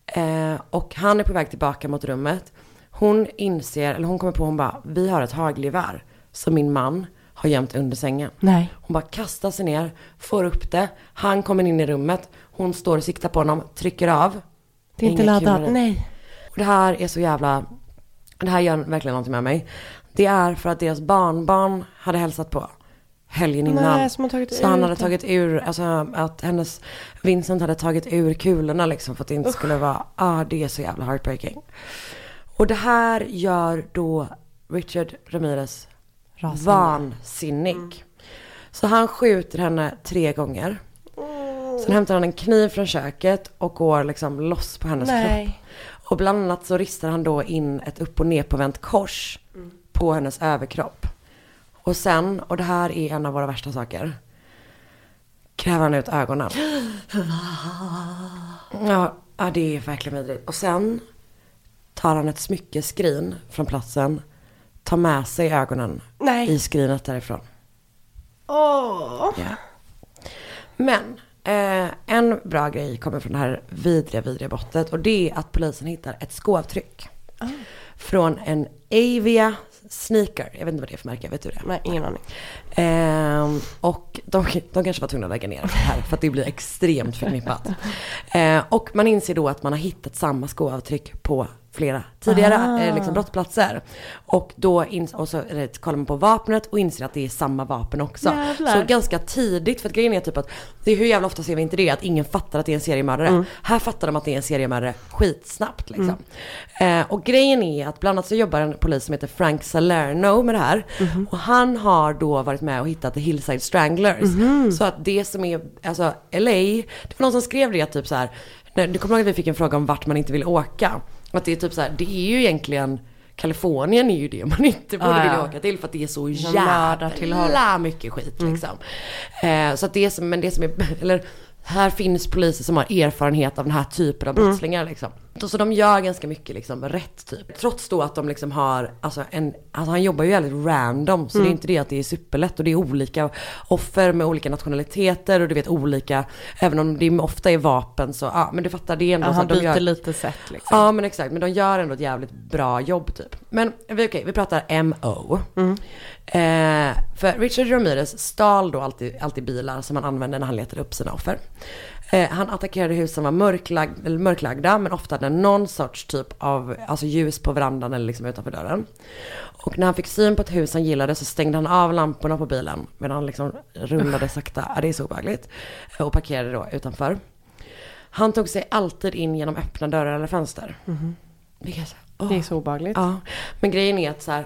Eh, och han är på väg tillbaka mot rummet. Hon inser, eller hon kommer på, hon bara, vi har ett hagelgevär som min man har gömt under sängen. Nej. Hon bara kastar sig ner, får upp det, han kommer in i rummet, hon står och siktar på honom, trycker av. Det är inte laddat. Nej. Och det här är så jävla, det här gör verkligen någonting med mig. Det är för att deras barnbarn hade hälsat på helgen innan. Nej, som har tagit så han hade tagit ur, alltså att hennes, Vincent hade tagit ur kulorna liksom för att det inte skulle vara, ah det är så jävla heartbreaking. Och det här gör då Richard Ramirez Rasande. vansinnig. Så han skjuter henne tre gånger. Sen hämtar han en kniv från köket och går liksom loss på hennes kropp. Nej. Och bland annat så ristar han då in ett upp och ner på vänt kors på hennes överkropp. Och sen, och det här är en av våra värsta saker, kräver han ut ögonen. Ja det är verkligen vidrigt. Och sen tar han ett smyckeskrin från platsen, tar med sig ögonen Nej. i skrinet därifrån. Åh. Ja. Men eh, en bra grej kommer från det här vidriga, vidriga brottet och det är att polisen hittar ett skoavtryck. Från en Avia sneaker. Jag vet inte vad det är för märke, vet du det? Nej, ingen aning. Ehm, och de, de kanske var tvungna att lägga ner det här för att det blir extremt förknippat. Eh, och man inser då att man har hittat samma skoavtryck på flera tidigare Ah. eh, liksom brottsplatser. Och då och så, eller, kollar man på vapnet och inser att det är samma vapen också. Jävlar. Så ganska tidigt, för att grejen är typ att det är hur jävla ofta ser vi inte det, att ingen fattar att det är en seriemördare. Mm. Här fattar de att det är en seriemördare skitsnabbt liksom. Eh, och grejen är att bland annat så jobbar en polis som heter Frank Salerno med det här. Mhm. Och han har då varit med och hittat The Hillside Stranglers. Mhm. Så att det som är, alltså LA, det var någon som skrev det typ så här. du kommer ihåg att vi fick en fråga om vart man inte vill åka? Att det är typ så här, det är ju egentligen Kalifornien är ju det man inte borde Ah, vilja ja. åka till för att det är så jävla mycket skit liksom. Eh, så att det som, men det som är, eller här finns poliser som har erfarenhet av den här typen av brottslingar liksom. Så de gör ganska mycket liksom rätt typ. Trots då att de liksom har, alltså en, alltså han jobbar ju väldigt random. Så det är inte det att det är superlätt och det är olika offer med olika nationaliteter och du vet olika, även om det ofta är vapen så, ja men du fattar det är ändå Ja, så han byter gör, lite sätt liksom. Ja men exakt, men de gör ändå ett jävligt bra jobb typ. Men okej, vi pratar MO. Eh, för Richard Ramirez stal då alltid, alltid bilar som han använde när han letade upp sina offer. Eh, han attackerade hus som var mörklag, eller mörklagda men ofta hade någon sorts typ av alltså ljus på verandan eller liksom utanför dörren. Och när han fick syn på ett hus han gillade så stängde han av lamporna på bilen medan han liksom rullade sakta. Ja, det är så obehagligt. Och parkerade då utanför. Han tog sig alltid in genom öppna dörrar eller fönster. Vilket är så- åh. Det är så obehagligt. Ja, men grejen är att så här,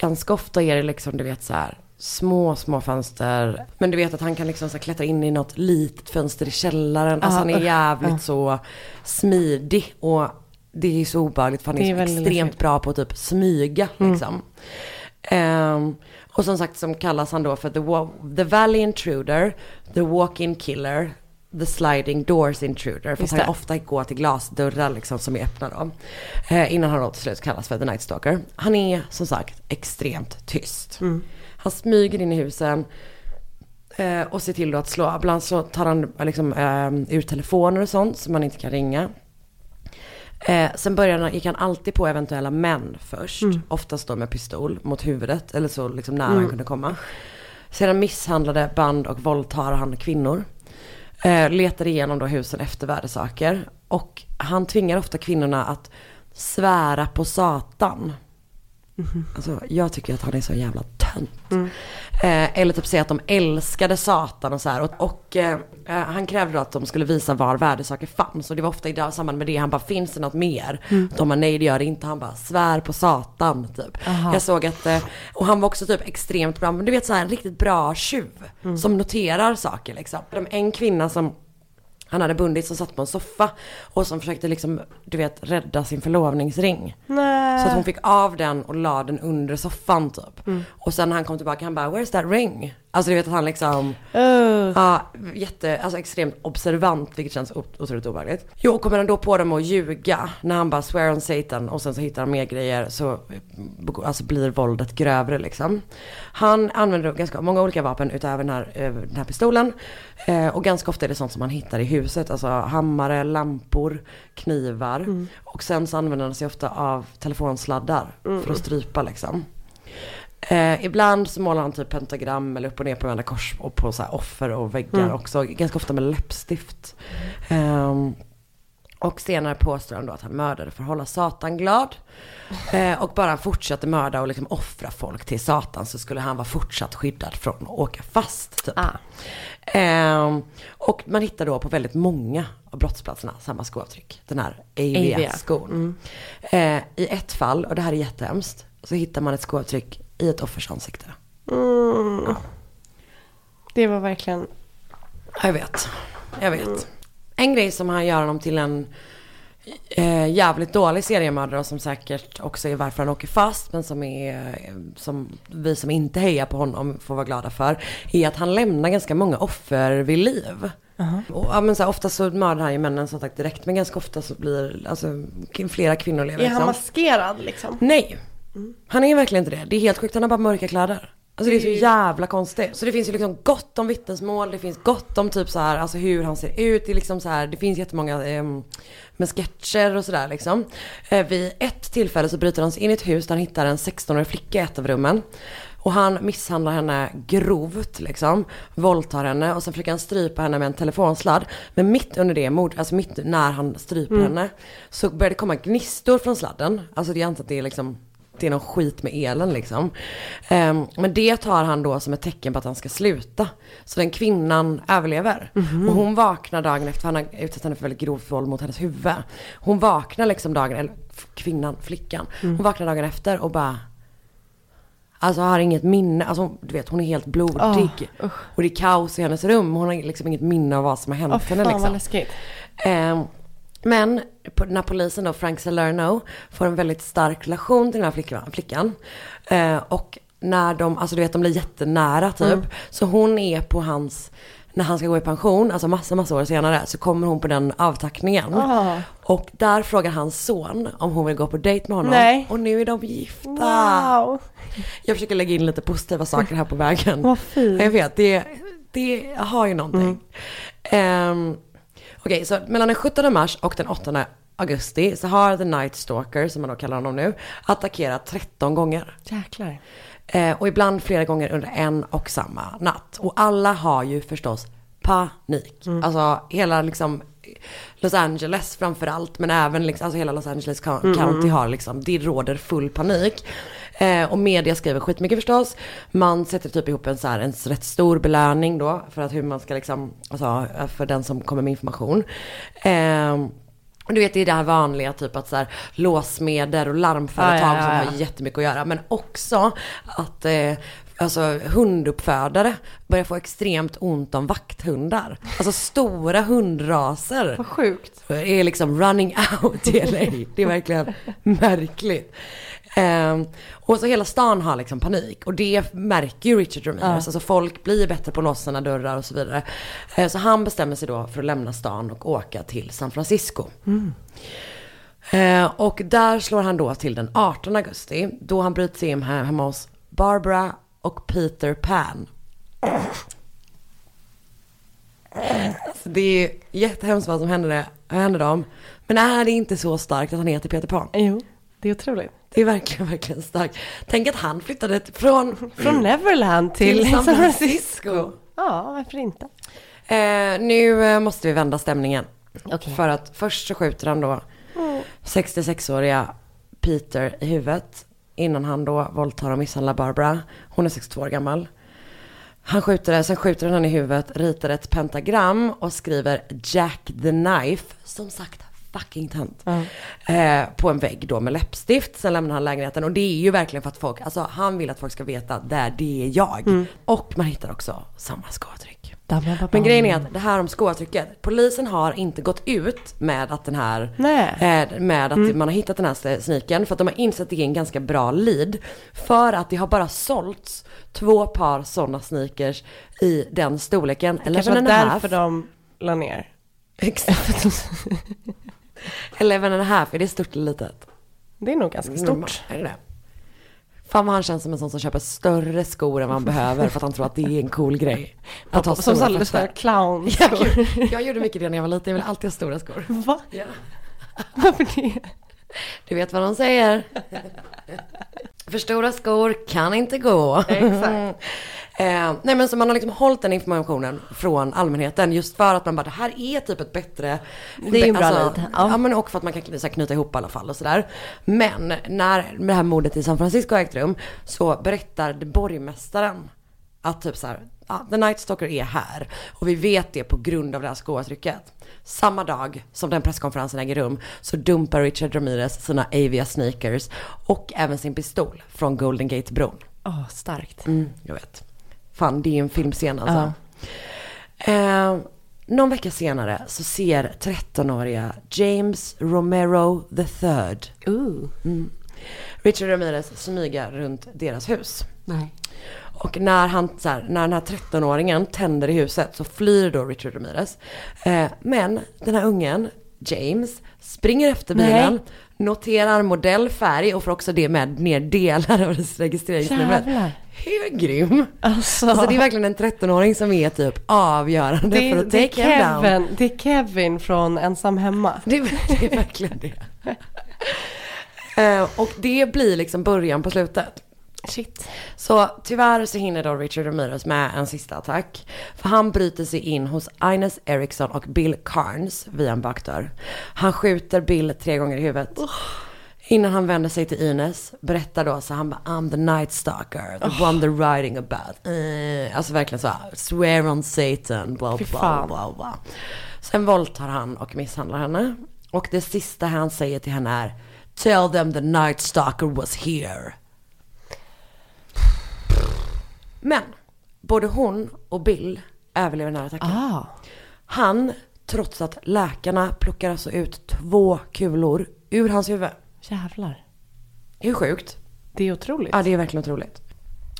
ganska ofta är det liksom, du vet så här, små, små fönster. Men du vet att han kan liksom så klättra in i något litet fönster i källaren. Alltså han är jävligt så smidig och det är så obehagligt för han är, är extremt bra på att typ smyga liksom. Ehm, och som sagt som kallas han då för the, the Valley Intruder, the Walk-In Killer, the Sliding Doors Intruder. För han ofta går till glasdörrar liksom som är öppna då. Eh, innan han då till slut kallas för the Night Stalker. Han är som sagt extremt tyst. Han smyger in i husen. Eh, och ser till då att slå. Ibland så tar han liksom, eh, ur telefoner och sånt som man inte kan ringa. Eh, sen började, gick han alltid på eventuella män först. Oftast då med pistol mot huvudet. Eller så liksom nära han kunde komma. Sedan misshandlade, band och våldtar han kvinnor. Eh, letade igenom då husen efter värdesaker. Och han tvingar ofta kvinnorna att svära på Satan. Alltså jag tycker att han är så jävla tönt. Eh, eller typ säga att de älskade Satan och så här. Och, och eh, eh, han krävde då att de skulle visa var värdesaker fanns. Och det var ofta i samband med det han bara, finns det något mer? De bara, nej det gör det inte. Han bara, svär på Satan typ. Jag såg att, eh, och han var också typ extremt bra, men du vet så här en riktigt bra tjuv. Som noterar saker liksom. En kvinna som han hade bundit som satt på en soffa och som försökte liksom, du vet, rädda sin förlovningsring. Nej. Så att hon fick av den och la den under soffan typ. Och sen när han kom tillbaka han bara, where's that ring? Alltså du vet att han liksom, Uh. ja, jätte, alltså extremt observant vilket känns otroligt obehagligt. Jo, kommer han då på dem att ljuga när han bara swear on Satan och sen så hittar han mer grejer så alltså blir våldet grövre liksom. Han använder ganska många olika vapen utöver den här, eh, den här pistolen. Eh, och ganska ofta är det sånt som han hittar i huset, alltså hammare, lampor, knivar. Och sen så använder han sig ofta av telefonsladdar för att strypa liksom. Eh, ibland så målar han typ pentagram eller upp och ner på varandra kors och på så offer och väggar också. Ganska ofta med läppstift. Ehm, och senare påstår han då att han mördade för att hålla Satan glad. Eh, och bara han fortsatte mörda och liksom offra folk till Satan så skulle han vara fortsatt skyddad från att åka fast. Typ. Ah. Ehm, och man hittar då på väldigt många av brottsplatserna samma skoavtryck. Den här. AVS-skon. Eh, I ett fall, och det här är jättehemskt, så hittar man ett skoavtryck i ett offers ansikte. Mm. Det var verkligen... Jag vet. Jag vet. En grej som han gör honom till en eh, jävligt dålig seriemördare som säkert också är varför han åker fast men som är, som vi som inte hejar på honom får vara glada för, är att han lämnar ganska många offer vid liv. Och, ja, men så här, ofta så mördar han ju männen som sagt direkt men ganska ofta så blir alltså, flera kvinnor lever Är han liksom. maskerad liksom? Nej, han är verkligen inte det. Det är helt sjukt, han har bara mörka kläder. Alltså det är så jävla konstigt. Så det finns ju liksom gott om vittnesmål, det finns gott om typ så här, alltså hur han ser ut. Det är liksom så här, det finns jättemånga eh, med sketcher och sådär liksom. Eh, vid ett tillfälle så bryter han sig in i ett hus där han hittar en 16-årig flicka i ett av rummen. Och han misshandlar henne grovt liksom, våldtar henne och sen försöker han strypa henne med en telefonsladd. Men mitt under det mord, alltså mitt när han stryper henne, så börjar det komma gnistor från sladden. Alltså det är inte att det är liksom det är någon skit med elen liksom. Ehm, men det tar han då som ett tecken på att han ska sluta. Så den kvinnan överlever. Och hon vaknar dagen efter, för han har utsatt henne för väldigt grovt våld mot hennes huvud. Hon vaknar liksom dagen, eller kvinnan, flickan. Hon vaknar dagen efter och bara Alltså har inget minne, alltså du vet hon är helt blodig. och det är kaos i hennes rum. Hon har liksom inget minne av vad som har hänt Åh henne fan liksom. vad läskigt. Ehm, men när polisen då, Frank Salerno, får en väldigt stark relation till den här flickan. flickan eh, och när de, alltså du vet de blir jättenära typ. Så hon är på hans, när han ska gå i pension, alltså massa massa år senare, så kommer hon på den avtackningen. Ah. Och där frågar hans son om hon vill gå på dejt med honom. Nej. Och nu är de gifta. Wow. Jag försöker lägga in lite positiva saker här på vägen. Vad fint. Jag vet, det, det har ju någonting. Ehm, Okej, så mellan den 17 mars och den 8 augusti så har The Night Stalker, som man då kallar honom nu, attackerat 13 gånger. Jäklar. Eh, och ibland flera gånger under en och samma natt. Och alla har ju förstås panik. Alltså hela liksom Los Angeles framförallt men även liksom, alltså hela Los Angeles Co- County har liksom, det råder full panik. Eh, och media skriver skitmycket förstås. Man sätter typ ihop en så här, en rätt stor belöning då för att hur man ska liksom, alltså för den som kommer med information. Eh, du vet det är det här vanliga typ att så här, låsmeder och larmföretag Ja, ja, ja, som har jättemycket att göra. Men också att eh, alltså, hunduppfödare börjar få extremt ont om vakthundar. Alltså stora hundraser. Vad sjukt. är liksom running out i LA. Det är verkligen märkligt. Ehm, och så hela stan har liksom panik och det märker ju Richard Ramirez. Alltså folk blir bättre på att låsa sina dörrar och så vidare. Eh, så han bestämmer sig då för att lämna stan och åka till San Francisco. Eh, och där slår han då till den 18 augusti då han bryter sig in här hemma hos Barbara och Peter Pan. Så det är jättehemskt vad som händer, det, händer dem. Men är det inte så starkt att han heter Peter Pan? Jo, det är otroligt. Det är verkligen, verkligen starkt. Tänk att han flyttade från, Från Neverland till, till San Francisco. Ja, varför inte? Eh, nu eh, måste vi vända stämningen. Okej. För att först så skjuter han då 66-åriga Peter i huvudet. Innan han då våldtar och misshandlar Barbara. Hon är 62 år gammal. Han skjuter sen skjuter han henne i huvudet, ritar ett pentagram och skriver Jack the Knife. Som sagt, fucking tönt. Eh, på en vägg då med läppstift. Sen lämnar han lägenheten och det är ju verkligen för att folk, alltså han vill att folk ska veta, där det är jag. Och man hittar också samma skoavtryck. Men grejen är att det här om skoavtrycket, polisen har inte gått ut med att den här, Nej. eh, med att man har hittat den här sneakern för att de har insett att det är en ganska bra lead. För att det har bara sålts två par sådana sneakers i den storleken. Eller Kanske var därför de la ner. Exakt. Eleven and a half, är det stort eller litet? Det är nog ganska stort. Är det det? Fan vad han känns som en sån som köper större skor än vad han behöver för att han tror att det är en cool grej. Att ha Som stora fötter. clown. Jag, jag gjorde mycket det när jag var liten, jag ville alltid ha stora skor. Va? Ja. Varför det? Du vet vad de säger. För stora skor kan inte gå. Exakt. Eh, nej men så man har liksom hållit den informationen från allmänheten just för att man bara, det här är typ ett bättre... Det är en bra alltså, Ja. ja. men och för att man kan här, knyta ihop alla fall och sådär. Men när det här mordet i San Francisco har ägt rum så berättar borgmästaren att typ så här, ja, The Night Stalker är här. Och vi vet det på grund av det här skoavtrycket. Samma dag som den presskonferensen äger rum så dumpar Richard Ramirez sina Avia sneakers och även sin pistol från Golden Gate-bron. Åh, starkt. Mm, jag vet. Fan, det är en filmscen alltså. Eh, någon vecka senare så ser 13-åriga James Romero III Ooh. Richard Ramirez smyga runt deras hus. Nej. Och när, han, så här, när den här 13-åringen tänder i huset så flyr då Richard Ramirez. Eh, men den här ungen, James, springer efter bilen, Nej. noterar modell, färg och får också det med ner delar av. Jävlar. Hur grym? Alltså, Alltså det är verkligen en 13-åring som är typ avgörande det, för att det, take him down. Det är Kevin från Ensam Hemma. Det, är- det är verkligen det. Eh, och det blir liksom början på slutet. Shit. Så tyvärr så hinner då Richard Ramirez med en sista attack. För han bryter sig in hos Ines Eriksson och Bill Carnes via en bakdörr. Han skjuter Bill tre gånger i huvudet. Innan han vänder sig till Ines, berättar då så han bara I'm the night stalker, the one they're writing about. Eh, alltså verkligen så, swear on Satan, bla bla bla bla. Sen våldtar han och misshandlar henne. Och det sista han säger till henne är Tell them the night stalker was here. Men både hon och Bill överlever den här attacken. Ah. Han, trots att läkarna plockar alltså ut två kulor ur hans huvud. Jävlar. Hur sjukt? Det är otroligt. Ja, det är verkligen otroligt.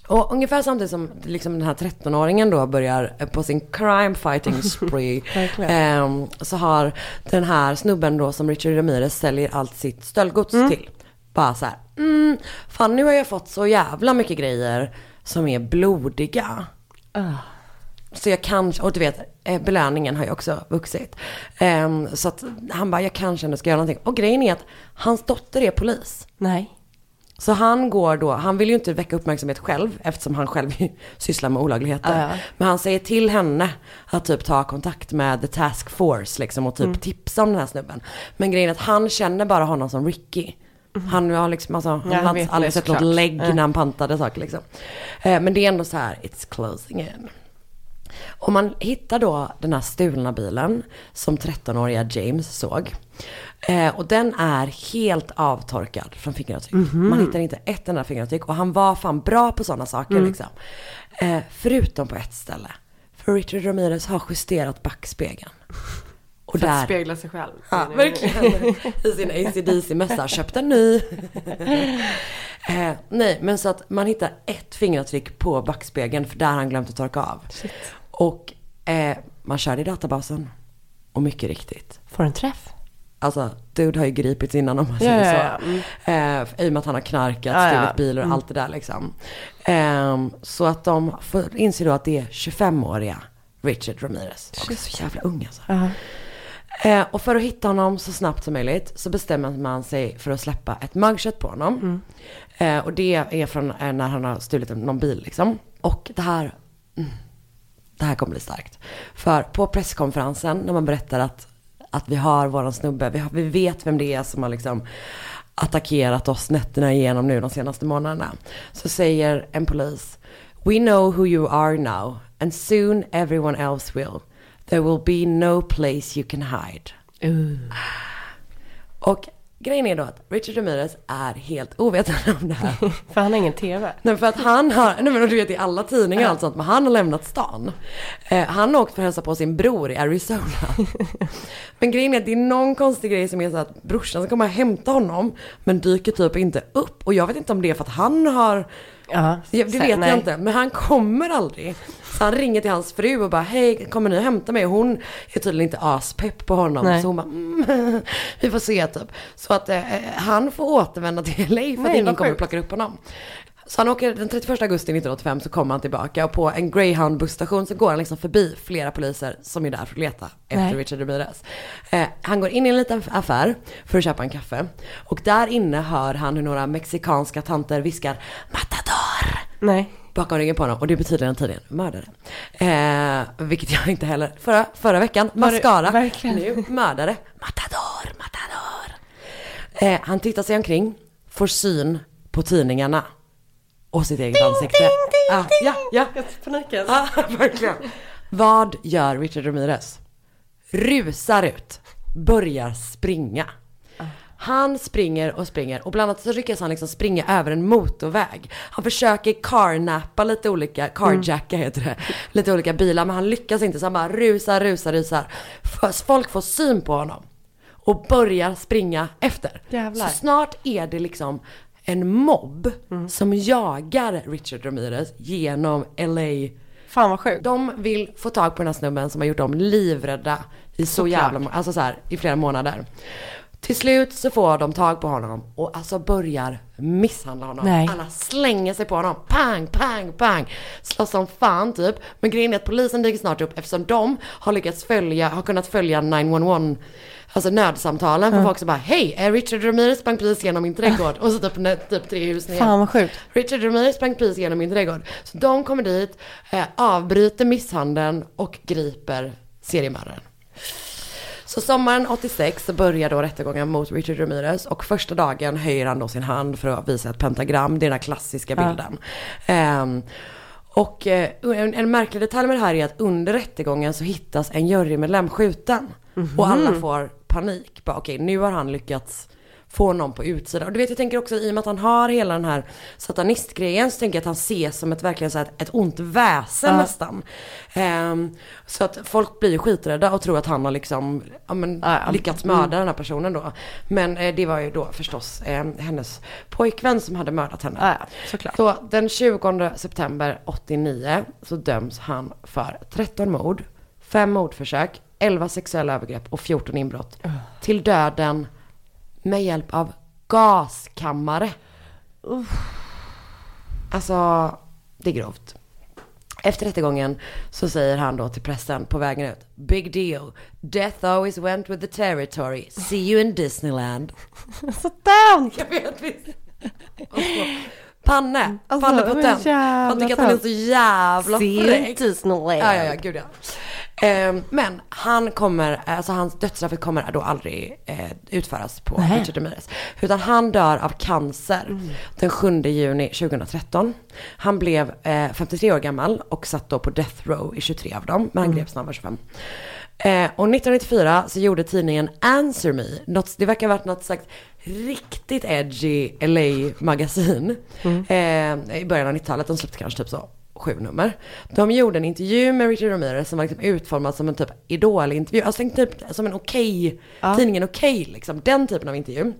Och ungefär samtidigt som liksom den här 13-åringen då börjar på sin crime fighting spree. Ehm, så har den här snubben då som Richard Ramirez säljer allt sitt stöldgods till. Bara så här, mm, fan nu har jag fått så jävla mycket grejer som är blodiga. Ah. Så jag kanske, och du vet, eh, belöningen har ju också vuxit. Ehm, så att han bara, jag kanske ändå ska göra någonting. Och grejen är att hans dotter är polis. Nej. Så han går då, han vill ju inte väcka uppmärksamhet själv eftersom han själv sysslar med olagligheter. Ja. Men han säger till henne att typ ta kontakt med the task force liksom och typ Mm. tipsa om den här snubben. Men grejen är att han känner bara honom som Ricky. Han har liksom, alltså, han Mm. Ja, har aldrig sett något lägg när han pantade saker liksom. Eh, men det är ändå så här, it's closing in. Och man hittar då den här stulna bilen som 13-åriga James såg. Eh, och den är helt avtorkad från fingeravtryck. Mhm. Man hittar inte ett enda fingeravtryck och han var fan bra på sådana saker Mm. liksom. Eh, förutom på ett ställe. För Richard Ramirez har justerat backspegeln. Och För att där, spegla sig själv. Ja, verkligen. I sin ACDC-mössa. Köpt en ny. eh, nej, men så att man hittar ett fingeravtryck på backspegeln för där har han glömt att torka av. Och eh, man kör i databasen. Och mycket riktigt. Får en träff. Alltså, dude har ju gripits innan om man Ja, säger ja, så. Mm. Eh, I och med att han har knarkat, Ja, stulit bilar och Mm. allt det där liksom. Eh, så att de får, inser då att det är 25-åriga Richard Ramirez. Också så jävla ung alltså. Ja. Eh, och för att hitta honom så snabbt som möjligt så bestämmer man sig för att släppa ett mugshot på honom. Mm. Eh, och det är från eh, när han har stulit någon bil liksom. Och det här, mm, det här kommer bli starkt. För på presskonferensen när man berättar att, att vi har våran snubbe, vi, har, vi vet vem det är som har liksom attackerat oss nätterna igenom nu de senaste månaderna. Så säger en polis, We know who you are now and soon everyone else will. There will be no place you can hide. Och grejen är då att Richard Ramirez är helt ovetande om det här. För han har ingen TV. Nej för att han har, nej men du vet i alla tidningar och allt sånt, men han har lämnat stan. Eh, han har åkt för att hälsa på sin bror i Arizona. men grejen är att det är någon konstig grej som är så att brorsan ska komma och hämta honom, men dyker typ inte upp. Och jag vet inte om det är för att han har Ja, det vet nej. jag inte, men han kommer aldrig. Så han ringer till hans fru och bara, hej, kommer ni och hämta mig? Och hon är tydligen inte aspepp på honom. Nej. Så hon bara, mm, vi får se typ. Så att eh, han får återvända till LA för att Nej, ingen vad kommer och plockar upp honom. Så han åker den 31 augusti 1985 så kommer han tillbaka och på en Greyhound busstation så går han liksom förbi flera poliser som är där för att leta efter Nej. Richard Ramirez. Eh, han går in i en liten affär för att köpa en kaffe. Och där inne hör han hur några mexikanska tanter viskar Matador! Nej. bakom ryggen på honom och det betyder den tydligen mördare. Eh, vilket jag inte heller, förra, förra veckan, Var mascara, verkligen? nu mördare, matador, matador. Eh, han tittar sig omkring, får syn på tidningarna och sitt eget ansikte. ah, ja, ja. Paniken. Ja, verkligen. Vad gör Richard Ramirez? Rusar ut, börjar springa. Han springer och springer och bland annat så lyckas han liksom springa över en motorväg. Han försöker carnappa lite olika, carjacka heter det, lite olika bilar men han lyckas inte så han bara rusar, rusar, rusar. Folk får syn på honom och börjar springa efter. Jävlar. Så snart är det liksom en mobb som jagar Richard Ramirez genom LA. Fan vad sjukt. De vill få tag på den här snubben som har gjort dem livrädda i så Såklart. jävla, alltså så här, i flera månader. Till slut så får de tag på honom och alltså börjar misshandla honom. Nej. Alla slänger sig på honom. Pang, pang, pang. Slåss som fan typ. Men grejen är att polisen dyker snart upp eftersom de har lyckats följa, har kunnat följa 911 Alltså nödsamtalen för folk som bara Hej, Richard Ramirez sprang precis genom min trädgård och så typ, typ tre hus ner. Fan vad sjukt. Richard Ramirez sprang precis genom min trädgård. Så de kommer dit, eh, avbryter misshandeln och griper seriemördaren. Så sommaren 86 så börjar då rättegången mot Richard Ramirez och första dagen höjer han då sin hand för att visa ett pentagram, det är den här klassiska Ja. bilden. Ehm, och eh, en, en märklig detalj med det här är att under rättegången så hittas en jurymedlem skjuten. Och alla får panik. Bara, Okej, nu har han lyckats få någon på utsidan. Och du vet, jag tänker också i och med att han har hela den här satanistgrejen så tänker jag att han ses som ett verkligen så här, ett ont väsen Ja. nästan. Ehm, så att folk blir skiträdda och tror att han har liksom, ja, men, Ja, lyckats mörda den här personen då. Men eh, det var ju då förstås eh, hennes pojkvän som hade mördat henne. Såklart. Så den 20 september 89 så döms han för 13 mord, 5 mordförsök, 11 sexuella övergrepp och 14 inbrott. Till döden med hjälp av gaskammare. Alltså, det är grovt. Efter rättegången så säger han då till pressen på vägen ut. Big deal. Death always went with the territory. See you in Disneyland. Så down! Jag vet visst. Panne, Alltså, pannepotent. men jävla Man tycker att han är så jävla fräck. Ser snål Ja, ja, ja, gud ja. Ehm, men han kommer, alltså hans dödsstraffet kommer då aldrig eh, utföras på. Richard Ramirez. Utan han dör av cancer Mm. den 7 juni 2013. Han blev eh, 53 år gammal och satt då på death row i 23 av dem, men han greps när han var 25. Eh, och 1994 så gjorde tidningen Answer Me, något, det verkar ha varit något slags riktigt edgy LA-magasin eh, i början av 90-talet. De släppte kanske typ så sju nummer. De gjorde en intervju med Richard Ramirez som var liksom utformad som en typ idolintervju. Alltså typ som en okej, tidningen Okej liksom. Den typen av intervju.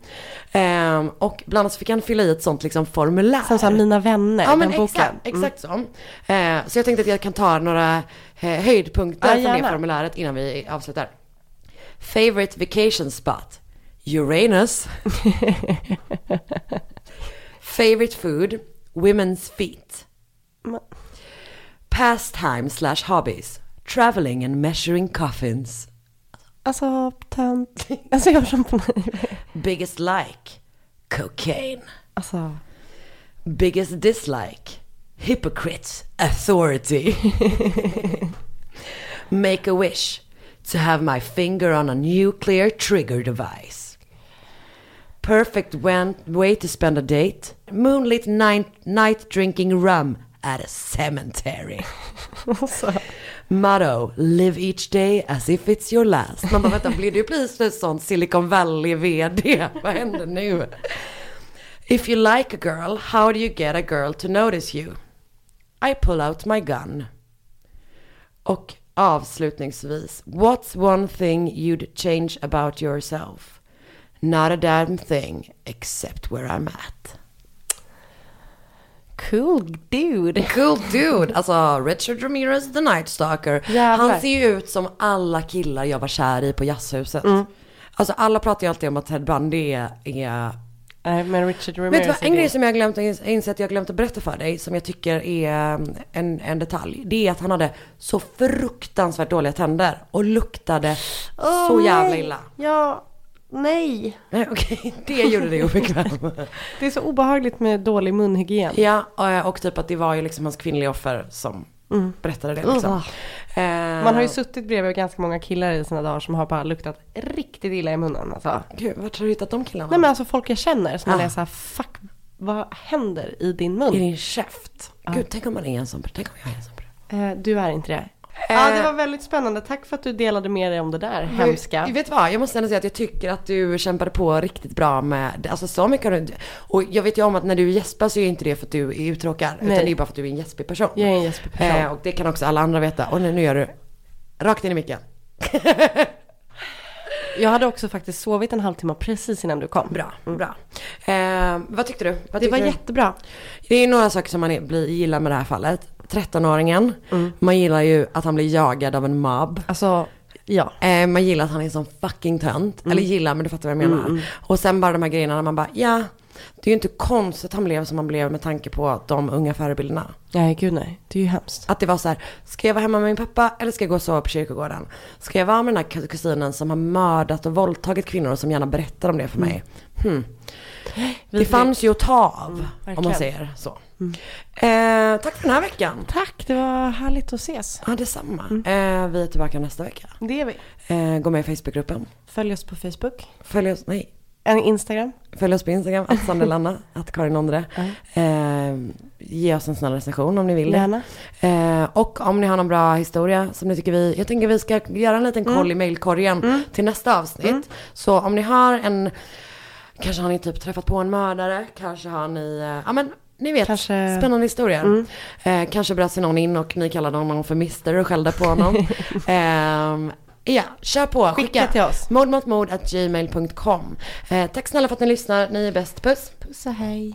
Ehm, och bland annat så fick han fylla i ett sånt liksom formulär. Som såhär Mina vänner, Ja men den boken. exakt, exakt så. Eh, så jag tänkte att jag kan ta några eh, höjdpunkter Ja, från det formuläret innan vi avslutar. Favorite vacation spot? Uranus. Favorite food? Women's feet. Pastime slash hobbies? Traveling and measuring coffins. Alltså, tönt. Alltså jag på. Biggest like? Cocaine. Alltså, Biggest dislike? Hypocrite. Authority. Make a wish. To have my finger on a nuclear trigger device. Perfect way to spend a date. Moonlit night, night drinking rum at a cemetery. alltså. Motto, live each day as if it's your last. Man bara vänta, blir du plötsligt sån Silicon Valley VD? Vad händer nu? If you like a girl, how do you get a girl to notice you? I pull out my gun. Och avslutningsvis, what's one thing you'd change about yourself? Not a damn thing, except where I'm at. Cool dude. Cool dude! Alltså Richard Ramirez the Night Stalker. Jävlar. Han ser ju ut som alla killar jag var kär i på jazzhuset. Mm. Alltså alla pratar ju alltid om att Ted Bundy är, är Nej, men Richard Ramirez Vet du vad, en grej som jag glömt, inser att jag glömt att berätta för dig, som jag tycker är um, en, en detalj. Det är att han hade så fruktansvärt dåliga tänder och luktade så Åh, jävla illa. Ja, nej. Nej okej, det gjorde dig obekväm. Det är så obehagligt med dålig munhygien. ja, och, och typ att det var ju liksom hans kvinnliga offer som berättade det liksom. Eh, Man har ju suttit bredvid ganska många killar i sina dagar som har bara luktat riktigt illa i munnen. Alltså. Gud, vart har du hittat de killarna? Nej men alltså folk jag känner som man Ah. är så här, fuck, vad händer i din mun? I din käft. Gud, tänk om man är en sån Tänk om jag är en sån Eh, du är inte det. Ja, det var väldigt spännande. Tack för att du delade med dig om det där hemska. Men, vet vad, jag måste ändå säga att jag tycker att du kämpade på riktigt bra med, alltså så mycket har du Och jag vet ju om att när du gäspar så är inte det för att du är uttråkad, utan det är bara för att du är en gäspig person. Jag är en gäspig person. Eh, och det kan också alla andra veta. Och nu, nu gör du rakt in i micken. Jag hade också faktiskt sovit en halvtimme precis innan du kom. Bra, bra. Eh, vad tyckte du? Vad Det tyckte var du? jättebra. Det är några saker som man blir, gillar med det här fallet. 13-åringen, man gillar ju att han blir jagad av en mobb. Alltså, ja. Eh, man gillar att han är en sån fucking tönt. Eller gillar, men du fattar vad jag menar. Och sen bara de här grejerna när man bara, ja, det är ju inte konstigt att han blev som han blev med tanke på de unga förebilderna. Nej, gud nej. Det är ju hemskt. Att det var så här, ska jag vara hemma med min pappa eller ska jag gå och sova på kyrkogården? Ska jag vara med den här kusinen som har mördat och våldtagit kvinnor och som gärna berättar om det för mig? Hmm. Det fanns ju att ta av, om man säger så. Eh, tack för den här veckan. Tack, det var härligt att ses. Ja, detsamma. Eh, vi är tillbaka nästa vecka. Det är vi. Eh, gå med i Facebookgruppen. Följ oss på Facebook. Följ oss, nej, En Instagram. Följ oss på Instagram, att Sandelanna, att Karin Ondre. Eh, ge oss en snäll recension om ni vill det. Eh, och om ni har någon bra historia som ni tycker vi, jag tänker vi ska göra en liten koll i mailkorgen till nästa avsnitt. Så om ni har en, kanske har ni typ träffat på en mördare, kanske har ni, eh, ja men ni vet, Kanske- spännande historier. Eh, kanske bröt sig någon in och ni kallade honom för Mister och skällde på honom. Ehm, ja, kör på. Skicka till oss. Mordmotmord at gmail.com. Eh, tack snälla för att ni lyssnar. Ni är bäst. Puss. Puss och hej.